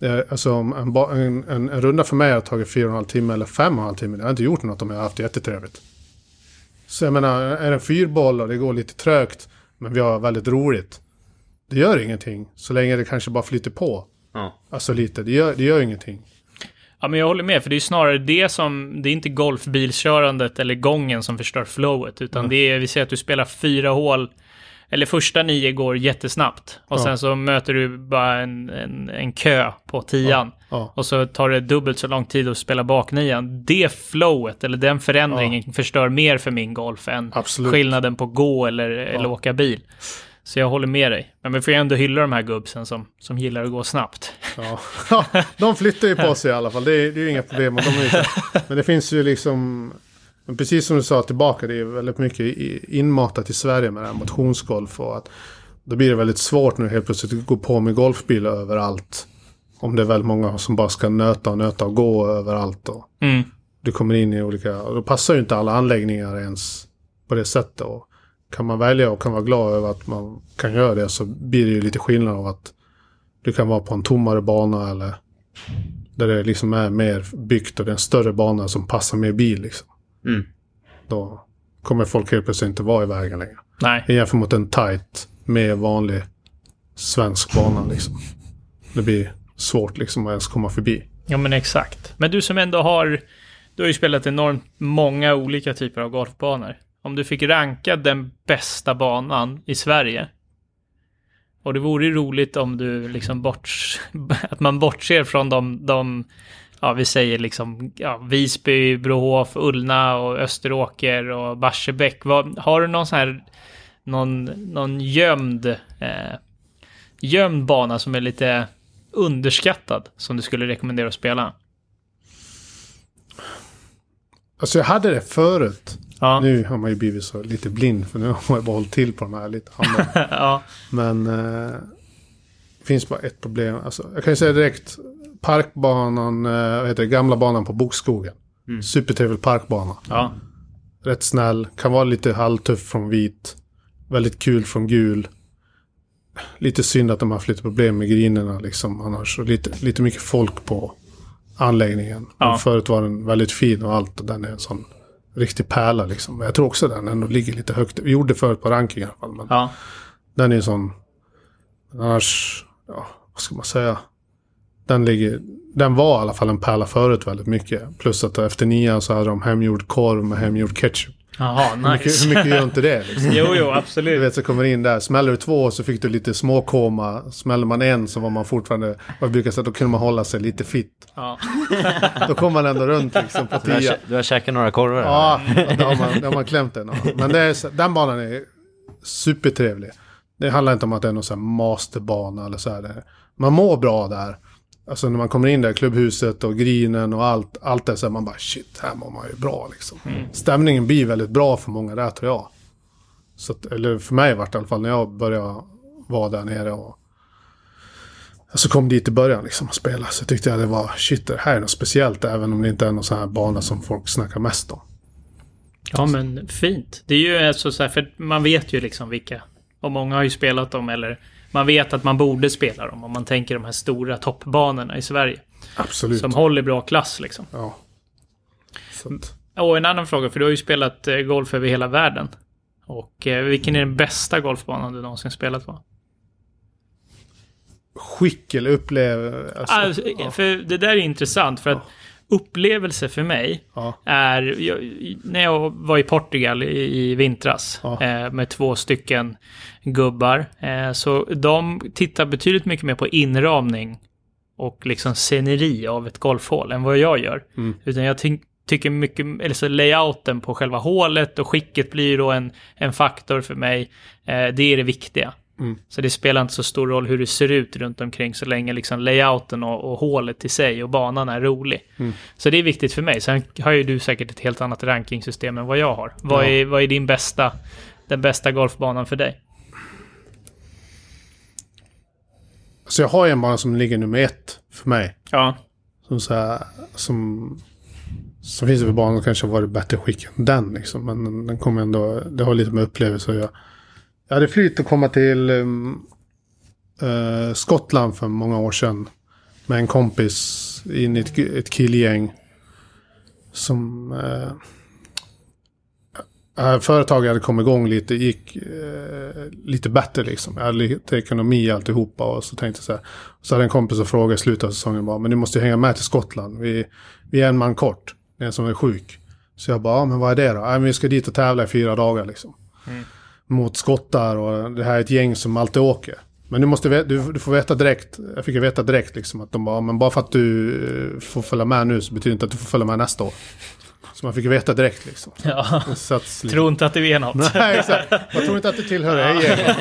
Eh, Alltså en, en, en, en runda för mig har tagit fyra och en halv timme eller fem och en halv timme. Det har inte gjort något om jag har haft det jättetrevligt. Så jag menar, är det en fyrboll och det går lite trögt, men vi har väldigt roligt. Det gör ingenting, så länge det kanske bara flyter på. Ja. Alltså lite, det gör, det gör ingenting. Ja, men jag håller med, för det är snarare det som... Det är inte golfbilkörandet eller gången som förstör flowet, utan det är, vi säger att du spelar fyra hål, eller första nio går jättesnabbt. Och Ja. sen så möter du bara en, en, en kö på tian. Ja, Och så tar det dubbelt så lång tid att spela baknian. Det flowet, eller den förändringen, förstör mer för min golf än Absolut. skillnaden på gå eller, eller åka bil. Så jag håller med dig. Men vi får ju ändå hylla de här gubbsen som, som gillar att gå snabbt. ja. de flyttar ju på sig i alla fall. Det är, det är ju inga problem. De är men det finns ju liksom, men precis som du sa tillbaka, det är väldigt mycket inmatat i Sverige med det här motionsgolf. Och att då blir det väldigt svårt nu helt plötsligt att gå på med golfbilar överallt. Om det är väldigt många som bara ska nöta och nöta och gå överallt. Och Mm. du kommer in i olika, och då passar ju inte alla anläggningar ens på det sättet. Och kan man välja och kan vara glad över att man kan göra det så blir det ju lite skillnad av att du kan vara på en tommare bana eller där det liksom är mer byggt och det är en större bana som passar mer bil liksom. Mm. Då kommer folk helt plötsligt inte vara i vägen längre. Nej. Jämfört mot en tight, mer vanlig svensk bana liksom. Det blir svårt liksom att ens komma förbi. Ja, men exakt. Men du som ändå har... Du har ju spelat enormt många olika typer av golfbanor. Om du fick ranka den bästa banan i Sverige. Och det vore ju roligt om du liksom borts... Att man bortser från de... de ja, vi säger liksom ja, Visby, Brohof, Ullna och Österåker och Barsebäck. Vad, har du någon sån här... Någon, någon gömd... Eh, gömd bana som är lite underskattad som du skulle rekommendera att spela? Alltså jag hade det förut. Ja. Nu har man ju blivit så lite blind för nu har man ju bara hållit till på de här lite ja. Men eh, det finns bara ett problem. Alltså, jag kan ju säga direkt. Parkbanan, eh, vad heter det, gamla banan på Bokskogen. Mm. Supertrevlig parkbana. Ja. Rätt snäll, kan vara lite halvtuff från vit. Väldigt kul från gul. Lite synd att de har haft lite problem med grinerna liksom annars. Och lite, lite mycket folk på anläggningen. Ja. Förut var den väldigt fin och allt och den är en sån riktig pärla liksom. Jag tror också den ändå ligger lite högt. Vi gjorde förut på ranking i alla fall. Men Ja. den är en sån... Annars, ja, vad ska man säga? Den ligger... Den var i alla fall en pärla förut väldigt mycket. Plus att efter nian så hade de hemgjord korv med hemgjord ketchup. Jaha, Hur mycket, nice. hur mycket gör inte det liksom? jo, jo, Du absolut. vet så kommer in där, smäller du två så fick du lite småkoma. Smäller man en så var man fortfarande, vad jag brukar säga, då kunde man hålla sig lite fit. Ja. Då kom man ändå runt liksom på Du har, tia. du har käkat några korvar? Ja, då har man, då har man klämt den. ja. Men det är, den banan är supertrevlig. Det handlar inte om att det är någon sån här masterbana eller så här. Man mår bra där. Alltså när man kommer in där, klubbhuset och grinen och allt. Allt det så är man bara shit, här mår man ju bra liksom. Stämningen blir väldigt bra för många där tror jag. Så att, eller för mig vart det i alla fall när jag började vara där nere och så kom dit i början liksom och spela. Så tyckte jag det var shit, det här är något speciellt. Även om det inte är någon sån här bana som folk snackar mest om. ja, men fint. Det är ju alltså så här, för man vet ju liksom vilka. Och många har ju spelat dem, eller man vet att man borde spela dem. Om man tänker de här stora toppbanorna i Sverige. Absolut. Som håller bra klass liksom. Ja. Så att, Och en annan fråga, för du har ju spelat eh, golf över hela världen. Och eh, vilken är den bästa golfbanan du någonsin spelat på? skick eller upplev... Alltså, Alltså, ja, För det där är intressant, för att upplevelse för mig ja, är... Jag, när jag var i Portugal i, i vintras Ja. eh, med två stycken gubbar, eh, så de tittar betydligt mycket mer på inramning och liksom sceneri av ett golfhål än vad jag gör. Mm. Utan jag ty- tycker mycket, eller så layouten på själva hålet och skicket blir då en, en faktor för mig. Eh, det är det viktiga. Mm. Så det spelar inte så stor roll hur det ser ut runt omkring så länge liksom layouten och, och hålet i sig och banan är rolig. Mm. Så det är viktigt för mig. Sen har ju du säkert ett helt annat rankingsystem än vad jag har. Vad, Ja. är, vad är din bästa den bästa golfbanan för dig? Så jag har en bana som ligger nummer ett för mig. Ja. Som så här, som... Som finns det för banor som kanske har varit bättre skick än den liksom. Men den, den kommer ändå... Det har lite med upplevelse att göra. Jag hade flyt att komma till äh, Skottland för många år sedan. Med en kompis in i ett, ett killgäng. Som... Äh, företaget hade kommit igång lite, gick äh, lite bättre liksom. Jag hade lite ekonomi i alltihopa och så tänkte jag så här. Så hade en kompis och frågade i slutet av säsongen bara, men du måste ju hänga med till Skottland. Vi, vi är en man kort, det är en som är sjuk. Så jag bara, ja, men vad är det då? Ja, men vi ska dit och tävla i fyra dagar liksom. Mm. Mot skottar och det här är ett gäng som alltid åker. Men du, måste, du, du får veta direkt, jag fick veta direkt liksom att de bara, men bara för att du eh, får följa med nu så betyder det inte att du får följa med nästa år. Så man fick veta direkt liksom. ja. Det Tror inte att det är något. Nej, exakt. Jag tror inte att du tillhör det här gänget.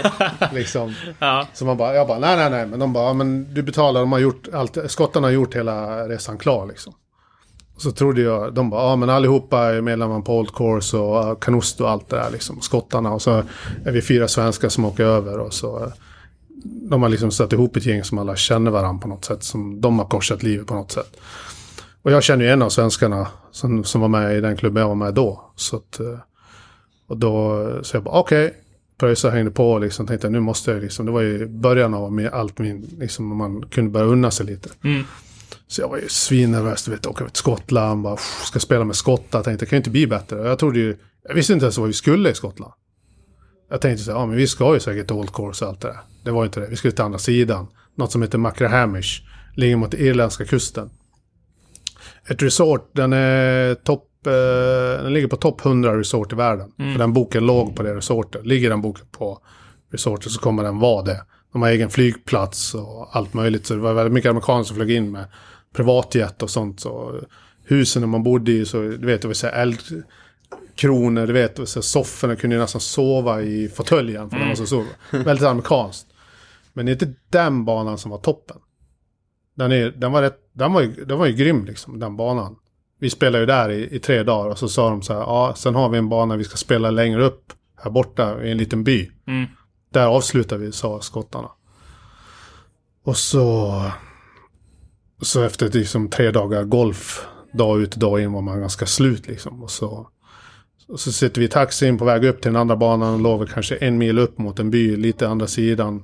Liksom. Ja. Så man bara, jag bara, nej, nej, nej. Men de bara, ja, men du betalar, de har gjort allt, skottarna har gjort hela resan klar liksom. Så trodde jag, de bara, ja men allihopa är medlemmar på Old Course och uh, Canusto och allt det där liksom. Skottarna och så är vi fyra svenskar som åker över och så. Eh, de har liksom satt ihop ett gäng som alla känner varandra på något sätt. Som de har korsat livet på något sätt. Och jag känner ju en av svenskarna som, som var med i den klubben jag var med då. Så att, eh, och då, så jag bara okej. Pröjsa hängde på liksom. Tänkte nu måste jag liksom. Det var ju början av allt min, liksom man kunde börja unna sig lite. Mm. Så jag var ju svinnervös, du vet, åka till Skottland, bara, ska spela med skottar. Tänkte, det kan ju inte bli bättre. Jag trodde ju, jag visste inte ens vad vi skulle i Skottland. Jag tänkte så här, ja men vi ska ju säkert till Old Course och allt det där. Det var ju inte det, vi skulle till andra sidan. Något som heter Macrahamish, ligger mot irländska kusten. Ett resort, den är topp, eh, den ligger på topp 100 resort i världen. För den boken låg på det resortet. Ligger den boken på resortet så kommer den vara det. De har egen flygplats och allt möjligt. Så det var väldigt mycket amerikaner som flög in med privatjet och sånt. Så husen man bodde i, så du vet, det var så här eldkronor, du vet, så sofforna kunde ju nästan sova i fåtöljen. För var så sova. Väldigt amerikanskt. Men det är inte den banan som var toppen. Den, är, den, var, rätt, den, var, ju, den var ju grym liksom, den banan. Vi spelade ju där i, i tre dagar och så sa de så här, ja, sen har vi en bana vi ska spela längre upp, här borta i en liten by. Mm. Där avslutar vi, sa skottarna. Och så... Så efter liksom tre dagar golf, dag ut och dag in, var man ganska slut liksom. Och så, och så sitter vi i taxin på väg upp till den andra banan och låg väl kanske en mil upp mot en by, lite andra sidan.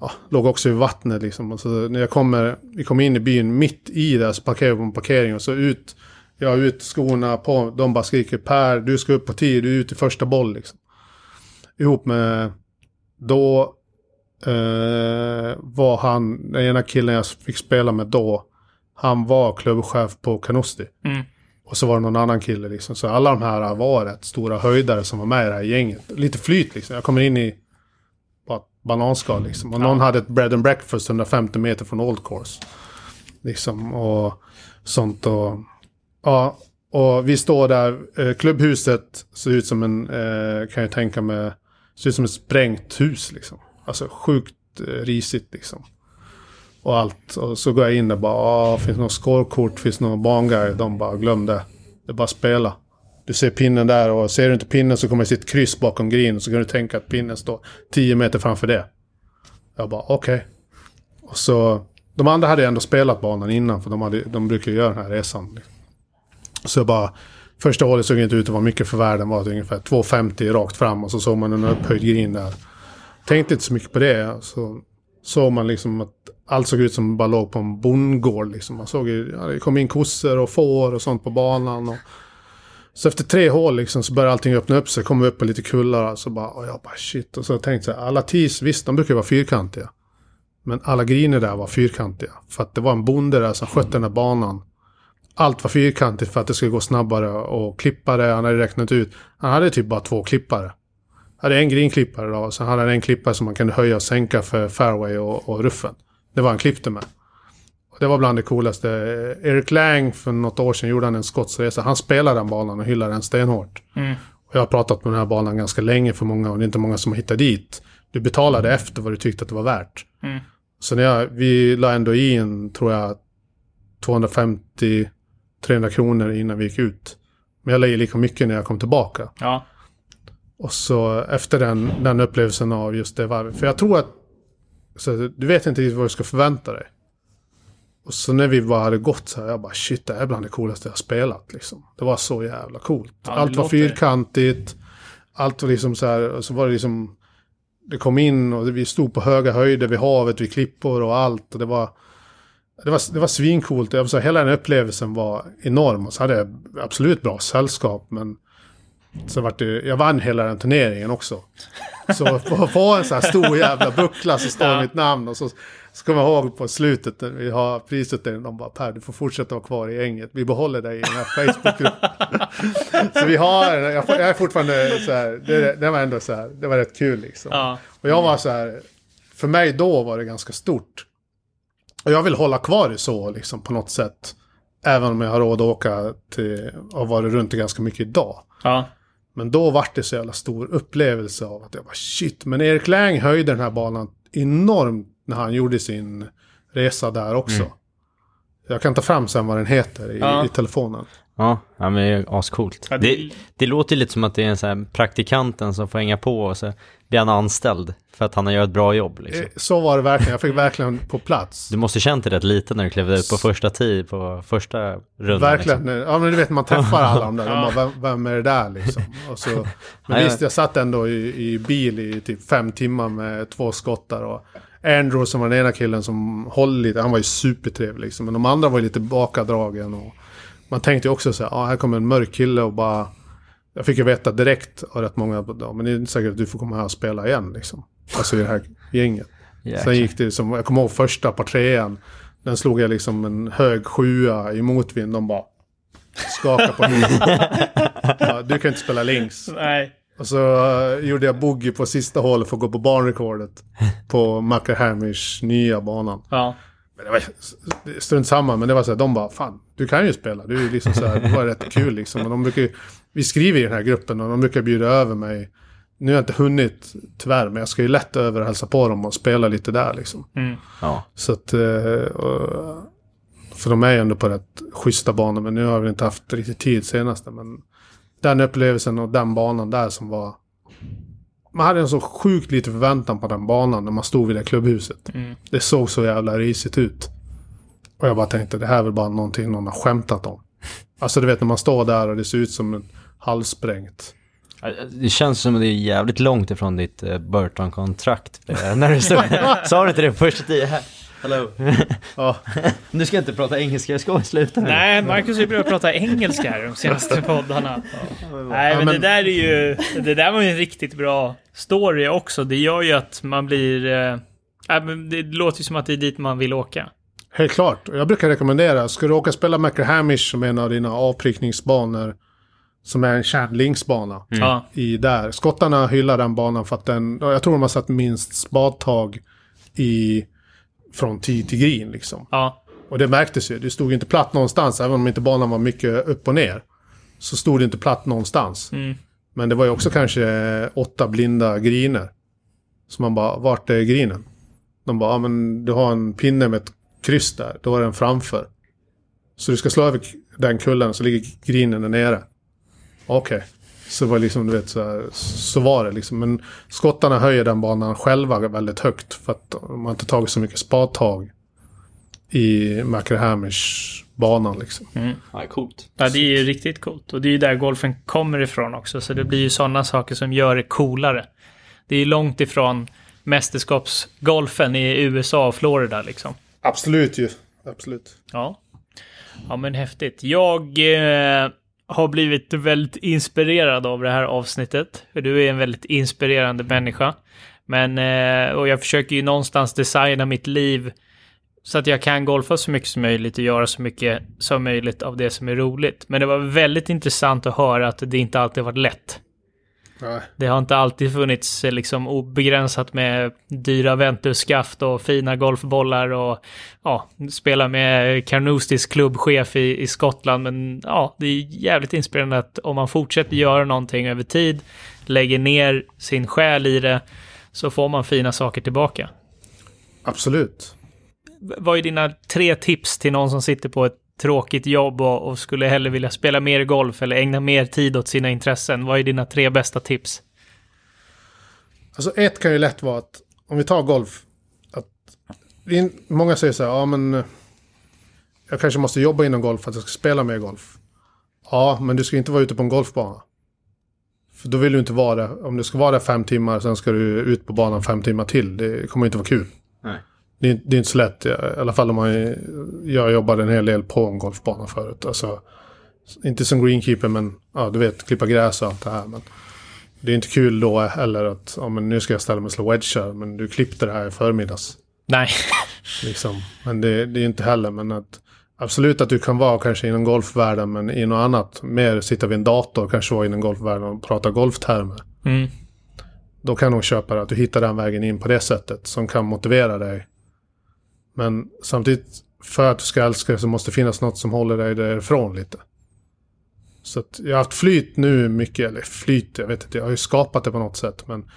Ja, låg också i vattnet liksom. Och så när jag kommer, vi kommer in i byn, mitt i där så parkerar vi på en parkering och så ut, jag har ut skorna på, de bara skriker Per, du ska upp på tid, du är ute i första boll liksom. Ihop med då eh, var han, den ena killen jag fick spela med då, han var klubbchef på Canosti. Mm. Och så var det någon annan kille liksom. Så alla de här var rätt stora höjdare som var med i det här gänget. Lite flyt liksom. Jag kommer in i bara bananskal liksom. Och någon hade ett bread and breakfast 150 meter från Old Course. Liksom och sånt och... Ja, och vi står där. Eh, klubbhuset ser ut som en, eh, kan jag tänka mig, ser ut som ett sprängt hus liksom. Alltså sjukt eh, risigt liksom. Och allt. Och så går jag in och bara, ah, finns det något scorekort, finns det någon banguide? De bara, glöm det. Det är bara spela. Du ser pinnen där och ser du inte pinnen så kommer det sitta ett kryss bakom green. Så kan du tänka att pinnen står 10 meter framför det. Jag bara, okej. Och så, de andra hade ändå spelat banan innan för de, hade, de brukar ju göra den här resan. Så jag bara, första hålet såg inte ut att vara mycket för världen. var det ungefär 2,50 rakt fram och så såg man en upphöjd green där. Tänkte inte så mycket på det. Så såg man liksom att allt såg ut som bara låg på en bondgård. Liksom. Man såg ju, ja, det kom in kossor och får och sånt på banan. Och... Så efter tre hål liksom, så började allting öppna upp sig. Kom vi upp på lite kullar och så bara, och jag bara shit. Och så tänkte jag, alla tis, visst de brukar vara fyrkantiga. Men alla griner där var fyrkantiga. För att det var en bonde där som skötte den där banan. Allt var fyrkantigt för att det skulle gå snabbare och klippare, han hade räknat ut. Han hade typ bara två klippare hade en grinklippare då, och sen hade han en klippare som man kunde höja och sänka för fairway och, och ruffen. Det var han klippte med. Och det var bland det coolaste. Eric Lang för något år sedan gjorde han en skottsresa. Han spelade den banan och hyllade den stenhårt. Mm. Och jag har pratat med den här banan ganska länge för många och det är inte många som har hittat dit. Du betalade efter vad du tyckte att det var värt. Mm. Så när jag, vi la ändå i en, tror jag, 250-300 kronor innan vi gick ut. Men jag la i lika mycket när jag kom tillbaka. Ja. Och så efter den, den upplevelsen av just det varvet. För jag tror att så du vet inte riktigt vad du ska förvänta dig. Och så när vi bara hade gått så här, jag bara shit, det här är bland det coolaste jag spelat liksom. Det var så jävla coolt. Ja, allt var fyrkantigt. Allt var liksom så här, och så var det liksom... Det kom in och vi stod på höga höjder vid havet, vid klippor och allt. Och det var... Det var, det var svincoolt. Jag säga, hela den upplevelsen var enorm. Och så hade jag absolut bra sällskap, men... Så vart det, jag vann hela den turneringen också. Så på, på en sån här stor jävla buckla så står Ja. mitt namn och så ska man ihåg på slutet när vi har prisutdelning. De bara Per, du får fortsätta vara kvar i gänget. Vi behåller dig i den här Facebookgruppen. så vi har, jag, jag är fortfarande så här, det, det var ändå så här, det var rätt kul liksom. Ja. Och jag var så här, för mig då var det ganska stort. Och jag vill hålla kvar det så liksom på något sätt. Även om jag har råd att åka till, och varit runt ganska mycket idag. Ja. Men då var det så jävla stor upplevelse av att jag bara shit. Men Erik Lang höjde den här banan enormt när han gjorde sin resa där också. Jag kan ta fram sen vad den heter i, Ja. i telefonen. Ja, ja men det är ascoolt. Ja, det- det, det låter lite som att det är en här praktikanten som får hänga på och så blir han anställd för att han har gjort ett bra jobb liksom. Eh, Så var det verkligen. Jag fick verkligen på plats. Du måste känt dig rätt lite när du klev ut på första tid på första rundan. Verkligen. Liksom. Ja men du vet man träffar alla de där. De bara, vem, vem är det där liksom? Och så, men visst, jag satt ändå i, i bil i typ fem timmar med två skottar. Och Andrew som var den ena killen som höll lite, han var ju supertrevlig liksom. Men de andra var ju lite bakadragen. Och man tänkte ju också så här, ja här kommer en mörk kille och bara... Jag fick ju veta direkt av rätt många, ja, men det är inte säkert att du får komma här och spela igen liksom. Alltså i det här gänget. Jäklar. Sen gick det som, jag kommer ihåg första par trean. Den slog jag liksom en hög sjua i motvind. De bara skakade på huvudet. ja, du kan inte spela links. Nej. Och så eh, gjorde jag boogie på sista hålet för att gå på banrekordet. På Mackerhamish nya banan. Ja. Men det var strunt samma, men det var så här, de bara fan, du kan ju spela. Du är liksom så här, det var rätt kul liksom. Och de brukar ju, vi skriver i den här gruppen och de brukar bjuda över mig. Nu har jag inte hunnit tyvärr, men jag ska ju lätt över och hälsa på dem och spela lite där liksom. Mm. Ja. Så att... eh, För de är ju ändå på rätt schyssta banor, men nu har vi inte haft riktigt tid senaste. Men den upplevelsen och den banan där som var... Man hade en så sjukt lite förväntan på den banan när man stod vid det klubbhuset. Mm. Det såg så jävla risigt ut. Och jag bara tänkte, det här är väl bara någonting någon har skämtat om. Alltså du vet när man står där och det ser ut som en halvsprängt. Det känns som att det är jävligt långt ifrån ditt eh, Burton-kontrakt. eh, När du stod, sa du inte det första tiden? Här. Hello. Ja, Du ska inte prata engelska, jag ska sluta nu. Nej, Marcus har ju börjat prata engelska här de senaste poddarna. Nej, men, det där är ju... Det där var ju en riktigt bra story också. Det gör ju att man blir... Eh, det låter ju som att det är dit man vill åka. Helt klart. Jag brukar rekommendera, ska du åka och spela Macrahamish som är en av dina avprickningsbanor, som är en känd linksbana Ja. i där. Skottarna hyllar den banan för att den, jag tror de har satt minst spadtag i, från tee till green liksom. Ja. Och det märktes ju, det stod inte platt någonstans, även om inte banan var mycket upp och ner. Så stod det inte platt någonstans. Mm. Men det var ju också kanske åtta blinda griner. Så man bara, vart är grinen? De bara, ja men du har en pinne med ett kryss där, då är den framför. Så du ska slå över den kullen så ligger grinen där nere. Okej. Så det var liksom, du vet, så, här, så var det liksom. Men skottarna höjer den banan själva väldigt högt. För att de har inte tagit så mycket spadtag i Macrahamish banan liksom. Ja, coolt. Ja, det är ju riktigt coolt. Och det är ju där golfen kommer ifrån också. Så det blir ju sådana saker som gör det coolare. Det är ju långt ifrån mästerskapsgolfen i USA och Florida liksom. Absolut ju. Absolut. Ja. Ja, men häftigt. Jag eh, har blivit väldigt inspirerad av det här avsnittet. För du är en väldigt inspirerande människa. Men, eh, och jag försöker ju någonstans designa mitt liv så att jag kan golfa så mycket som möjligt och göra så mycket som möjligt av det som är roligt. Men det var väldigt intressant att höra att det inte alltid varit lätt. Nej. Det har inte alltid funnits eh, liksom obegränsat med dyra Ventus-skaft och fina golfbollar och ja, spela med Carnoustis klubbchef i, i Skottland. Men ja, det är jävligt inspirerande att om man fortsätter göra någonting över tid, lägger ner sin själ i det, så får man fina saker tillbaka. Absolut. Vad är dina tre tips till någon som sitter på ett tråkigt jobb och, och skulle hellre vilja spela mer golf eller ägna mer tid åt sina intressen? Vad är dina tre bästa tips? Alltså ett kan ju lätt vara att, om vi tar golf. Att, är- många säger så här, ja men... eh, Jag kanske måste jobba inom golf för att jag ska spela mer golf. Ja, men du ska inte vara ute på en golfbana. För då vill du inte vara där. Om du ska vara där fem timmar, sen ska du ut på banan fem timmar till. Det kommer inte vara kul. Nej. Det är, det är inte så lätt. I alla fall om man... Jag jobbade en hel del på en golfbana förut. Alltså, inte som greenkeeper, men ja, du vet, klippa gräs och allt det här. Men det är inte kul då heller att ja, men nu ska jag ställa mig och slå wedgar. Men du klippte det här i förmiddags. Nej. Liksom. Men det, det är inte heller. Men att, absolut att du kan vara kanske inom golfvärlden, men i något annat. Mer sitta vid en dator, kanske vara inom golfvärlden och prata golftermer. Mm. Då kan nog köpa det, att du hittar den vägen in på det sättet som kan motivera dig. Men samtidigt, för att du ska älska det så måste det finnas något som håller dig därifrån lite. Så att jag har haft flyt nu mycket, eller flyt, jag vet inte, jag har ju skapat det på något sätt. Men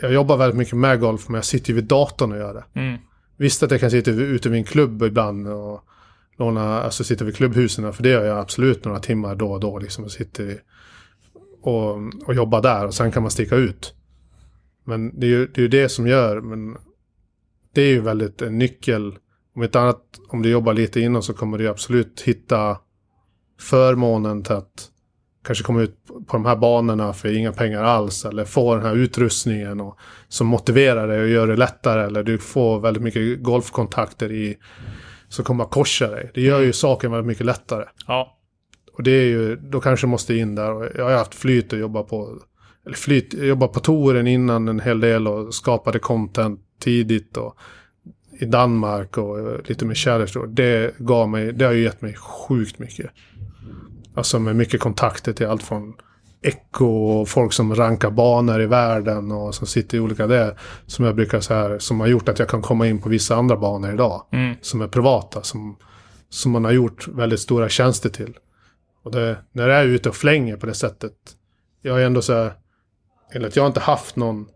jag jobbar väldigt mycket med golf, men jag sitter ju vid datorn och gör det. Mm. Visst att jag kan sitta ute vid en klubb ibland och låna, alltså sitta vid klubbhusen, för det gör jag absolut några timmar då och då. Liksom, och sitter i, och, och jobbar där och sen kan man sticka ut. Men det är ju det, är ju det som gör, men det är ju väldigt en nyckel. Om inte annat, om du jobbar lite innan så kommer du absolut hitta förmånen till att kanske komma ut på de här banorna för inga pengar alls. Eller få den här utrustningen och, som motiverar dig och gör det lättare. Eller du får väldigt mycket golfkontakter i, som kommer att korsa dig. Det gör ju saken väldigt mycket lättare. Ja. Och det är ju, då kanske jag måste in där. Jag har haft flyt och jobba på, eller flyt, jag jobbade på touren innan en hel del och skapade content tidigt och i Danmark och lite med kärleksord. Det gav mig, det har ju gett mig sjukt mycket. Alltså med mycket kontakter till allt från Echo och folk som rankar banor i världen och som sitter i olika det. Som jag brukar säga, som har gjort att jag kan komma in på vissa andra banor idag. Mm. Som är privata, som, som man har gjort väldigt stora tjänster till. Och det, när jag är ute och flänger på det sättet. Jag är ändå så här, eller att jag inte haft någon,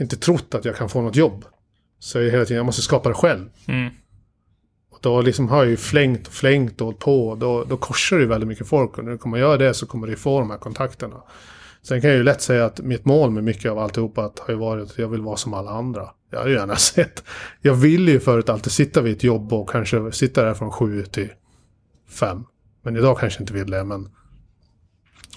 inte trott att jag kan få något jobb. Så jag hela tiden, jag måste skapa det själv. Mm. Och då liksom har jag ju flängt och flängt och på. Och då, då korsar ju väldigt mycket folk. Och när du kommer göra det så kommer du få de här kontakterna. Sen kan jag ju lätt säga att mitt mål med mycket av alltihopa att har ju varit att jag vill vara som alla andra. Jag har ju gärna sett. Jag ville ju förut alltid sitta vid ett jobb och kanske sitta där från sju till fem. Men idag kanske inte vill det, men...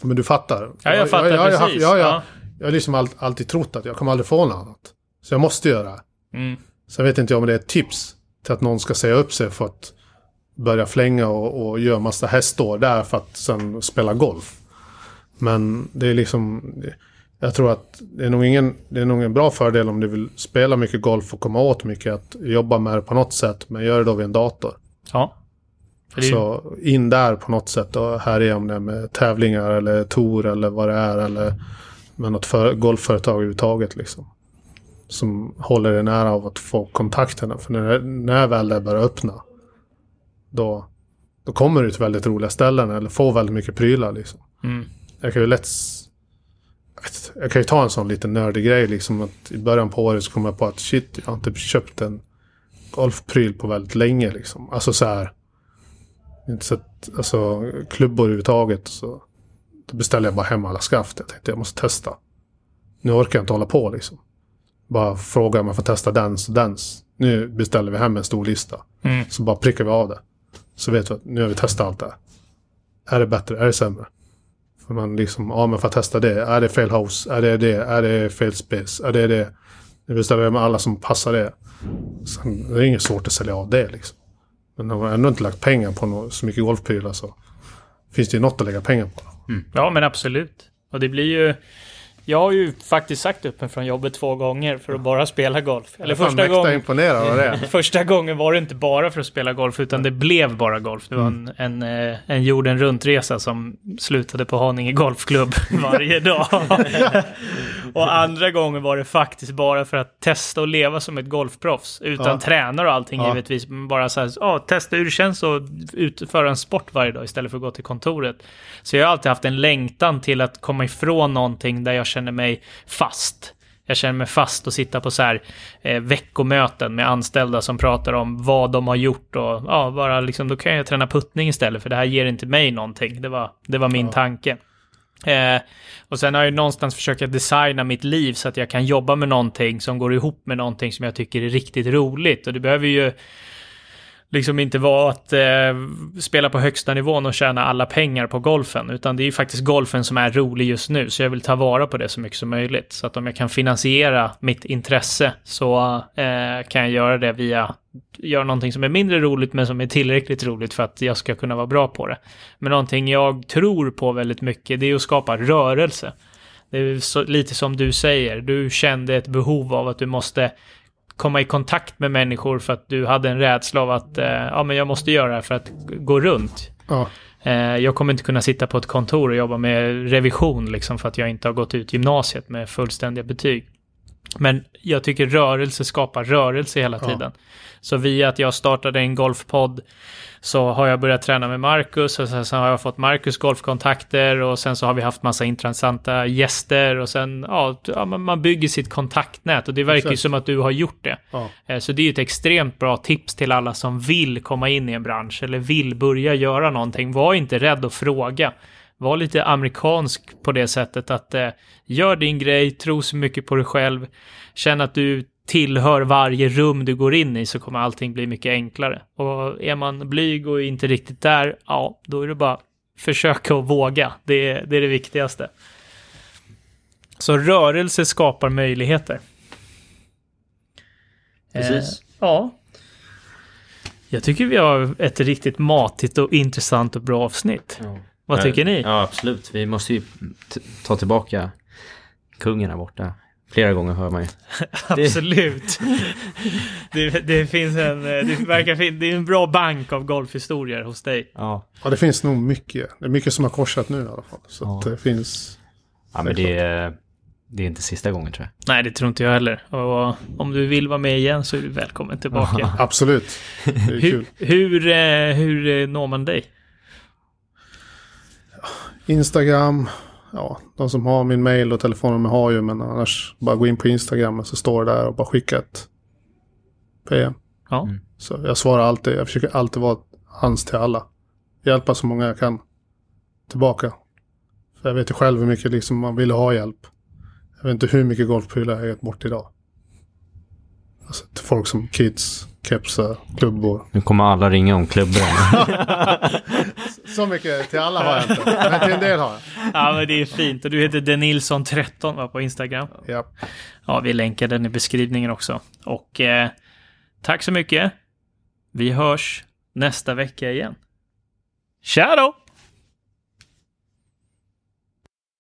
Men du fattar. Ja, jag fattar jag, jag, jag, precis. Jag, jag, Ja. Jag har liksom all, alltid trott att jag kommer aldrig få något annat. Så jag måste göra. Mm. Sen vet inte jag om det är ett tips till att någon ska säga upp sig för att börja flänga och, och göra massa hästår där för att sen spela golf. Men det är liksom... Jag tror att det är nog ingen, det är nog en bra fördel om du vill spela mycket golf och komma åt mycket att jobba med det på något sätt. Men gör det då vid en dator. Ja. Är Så in där på något sätt och här är om det är med tävlingar eller tour eller vad det är. Eller med något för, golfföretag överhuvudtaget liksom. Som håller dig nära av att få kontakterna. För när, när väl det börjar öppna. Då, då kommer du till väldigt roliga ställen eller får väldigt mycket prylar liksom. Mm. Jag kan ju lätt... Jag kan ju ta en sån liten nördig grej liksom. Att I början på året så kom jag på att shit, jag har inte köpt en golfpryl på väldigt länge liksom. Alltså så här. Inte sett, alltså klubbor överhuvudtaget. Så då beställde jag bara hem alla skaft. Jag tänkte jag måste testa. Nu orkar jag inte hålla på liksom. Bara fråga om jag får testa dans och dans. Nu beställer vi hem en stor lista. Mm. Så bara prickar vi av det. Så vet vi att nu har vi testat allt det här. Är det bättre? Är det sämre? För man liksom, ja men för att testa det. Är det fel house? Är det det? Är det fel space? Är det det? Nu beställer vi med alla som passar det. Sen, det är inget svårt att sälja av det liksom. Men har man ändå inte lagt pengar på nå- så mycket golfprylar så finns det ju något att lägga pengar på. Mm. Ja, men absolut. Och det blir ju... Jag har ju faktiskt sagt upp mig från jobbet två gånger för att bara spela golf. Eller Fan, första gången... imponerad av det. Första gången var det inte bara för att spela golf, utan det blev bara golf. Det var en, en, eh, en jorden runt-resa som slutade på Haninge Golfklubb varje dag. och andra gången var det faktiskt bara för att testa och leva som ett golfproffs. Utan Ja. tränare och allting Ja. givetvis. Men bara så här, ja, testa hur det känns att utföra en sport varje dag istället för att gå till kontoret. Så jag har alltid haft en längtan till att komma ifrån någonting där jag känner mig fast. Jag känner mig fast och sitta på så här eh, veckomöten med anställda som pratar om vad de har gjort och ja, bara liksom då kan jag träna puttning istället för det här ger inte mig någonting. Det var, det var min Ja. tanke. Eh, och sen har jag någonstans försökt designa mitt liv så att jag kan jobba med någonting som går ihop med någonting som jag tycker är riktigt roligt. Och det behöver ju liksom inte vara att eh, spela på högsta nivån och tjäna alla pengar på golfen, utan det är ju faktiskt golfen som är rolig just nu, så jag vill ta vara på det så mycket som möjligt. Så att om jag kan finansiera mitt intresse så eh, kan jag göra det via göra någonting som är mindre roligt men som är tillräckligt roligt för att jag ska kunna vara bra på det. Men någonting jag tror på väldigt mycket, det är att skapa rörelse. Det är så, lite som du säger, du kände ett behov av att du måste komma i kontakt med människor för att du hade en rädsla av att eh, ja, men jag måste göra det här för att gå runt. Ja. Eh, jag kommer inte kunna sitta på ett kontor och jobba med revision liksom för att jag inte har gått ut gymnasiet med fullständiga betyg. Men jag tycker rörelse skapar rörelse hela Ja. tiden. Så via att jag startade en golfpodd så har jag börjat träna med Marcus och sen så har jag fått Marcus golfkontakter och sen så har vi haft massa intressanta gäster och sen, ja, ja man- bygger sitt kontaktnät och det verkar ju Exakt. som att du har gjort det. Ja. Eh, Så det är ju ett extremt bra tips till alla som vill komma in i en bransch eller vill börja göra någonting. Var inte rädd att fråga. Var lite amerikansk på det sättet att eh, gör din grej, tro så mycket på dig själv, känn att du tillhör varje rum du går in i så kommer allting bli mycket enklare. Och är man blyg och inte riktigt där, ja, då är det bara försöka och våga. Det är det, är det viktigaste. Så rörelse skapar möjligheter. Precis. Eh, ja. Jag tycker vi har ett riktigt matigt och intressant och bra avsnitt. Vad tycker ni? Ja, absolut. Vi måste ju ta tillbaka kungen här borta. Flera gånger hör man ju. Absolut. det, det finns en, eh, det verkar fin- det är en bra bank av golfhistorier hos dig. Ja. ja, det finns nog mycket. Det är mycket som har korsat nu i alla fall. Så Ja. att det finns... Ja, men det är, det är inte sista gången tror jag. Nej, det tror inte jag heller. Och om du vill vara med igen så är du välkommen tillbaka. Absolut. Det är hur, kul. hur, eh, hur eh, når man dig? Instagram. Ja, de som har min mail och telefonnummer har ju, men annars bara gå in på Instagram och så står det där och bara skicka ett PM. Ja, Mm. Så jag svarar alltid, jag försöker alltid vara hands till alla. Hjälpa så många jag kan tillbaka. För jag vet ju själv hur mycket liksom man vill ha hjälp. Jag vet inte hur mycket golfprylar jag har gett bort idag. Alltså till folk som kids, kepsar, klubbor. Nu kommer alla ringa om klubbor. Så mycket till alla har jag inte, men till en del har jag. ja men det är fint. Och du heter Denilson13 va, på Instagram. Ja. Ja, vi länkar den i beskrivningen också. Och eh, tack så mycket. Vi hörs nästa vecka igen. Tja då!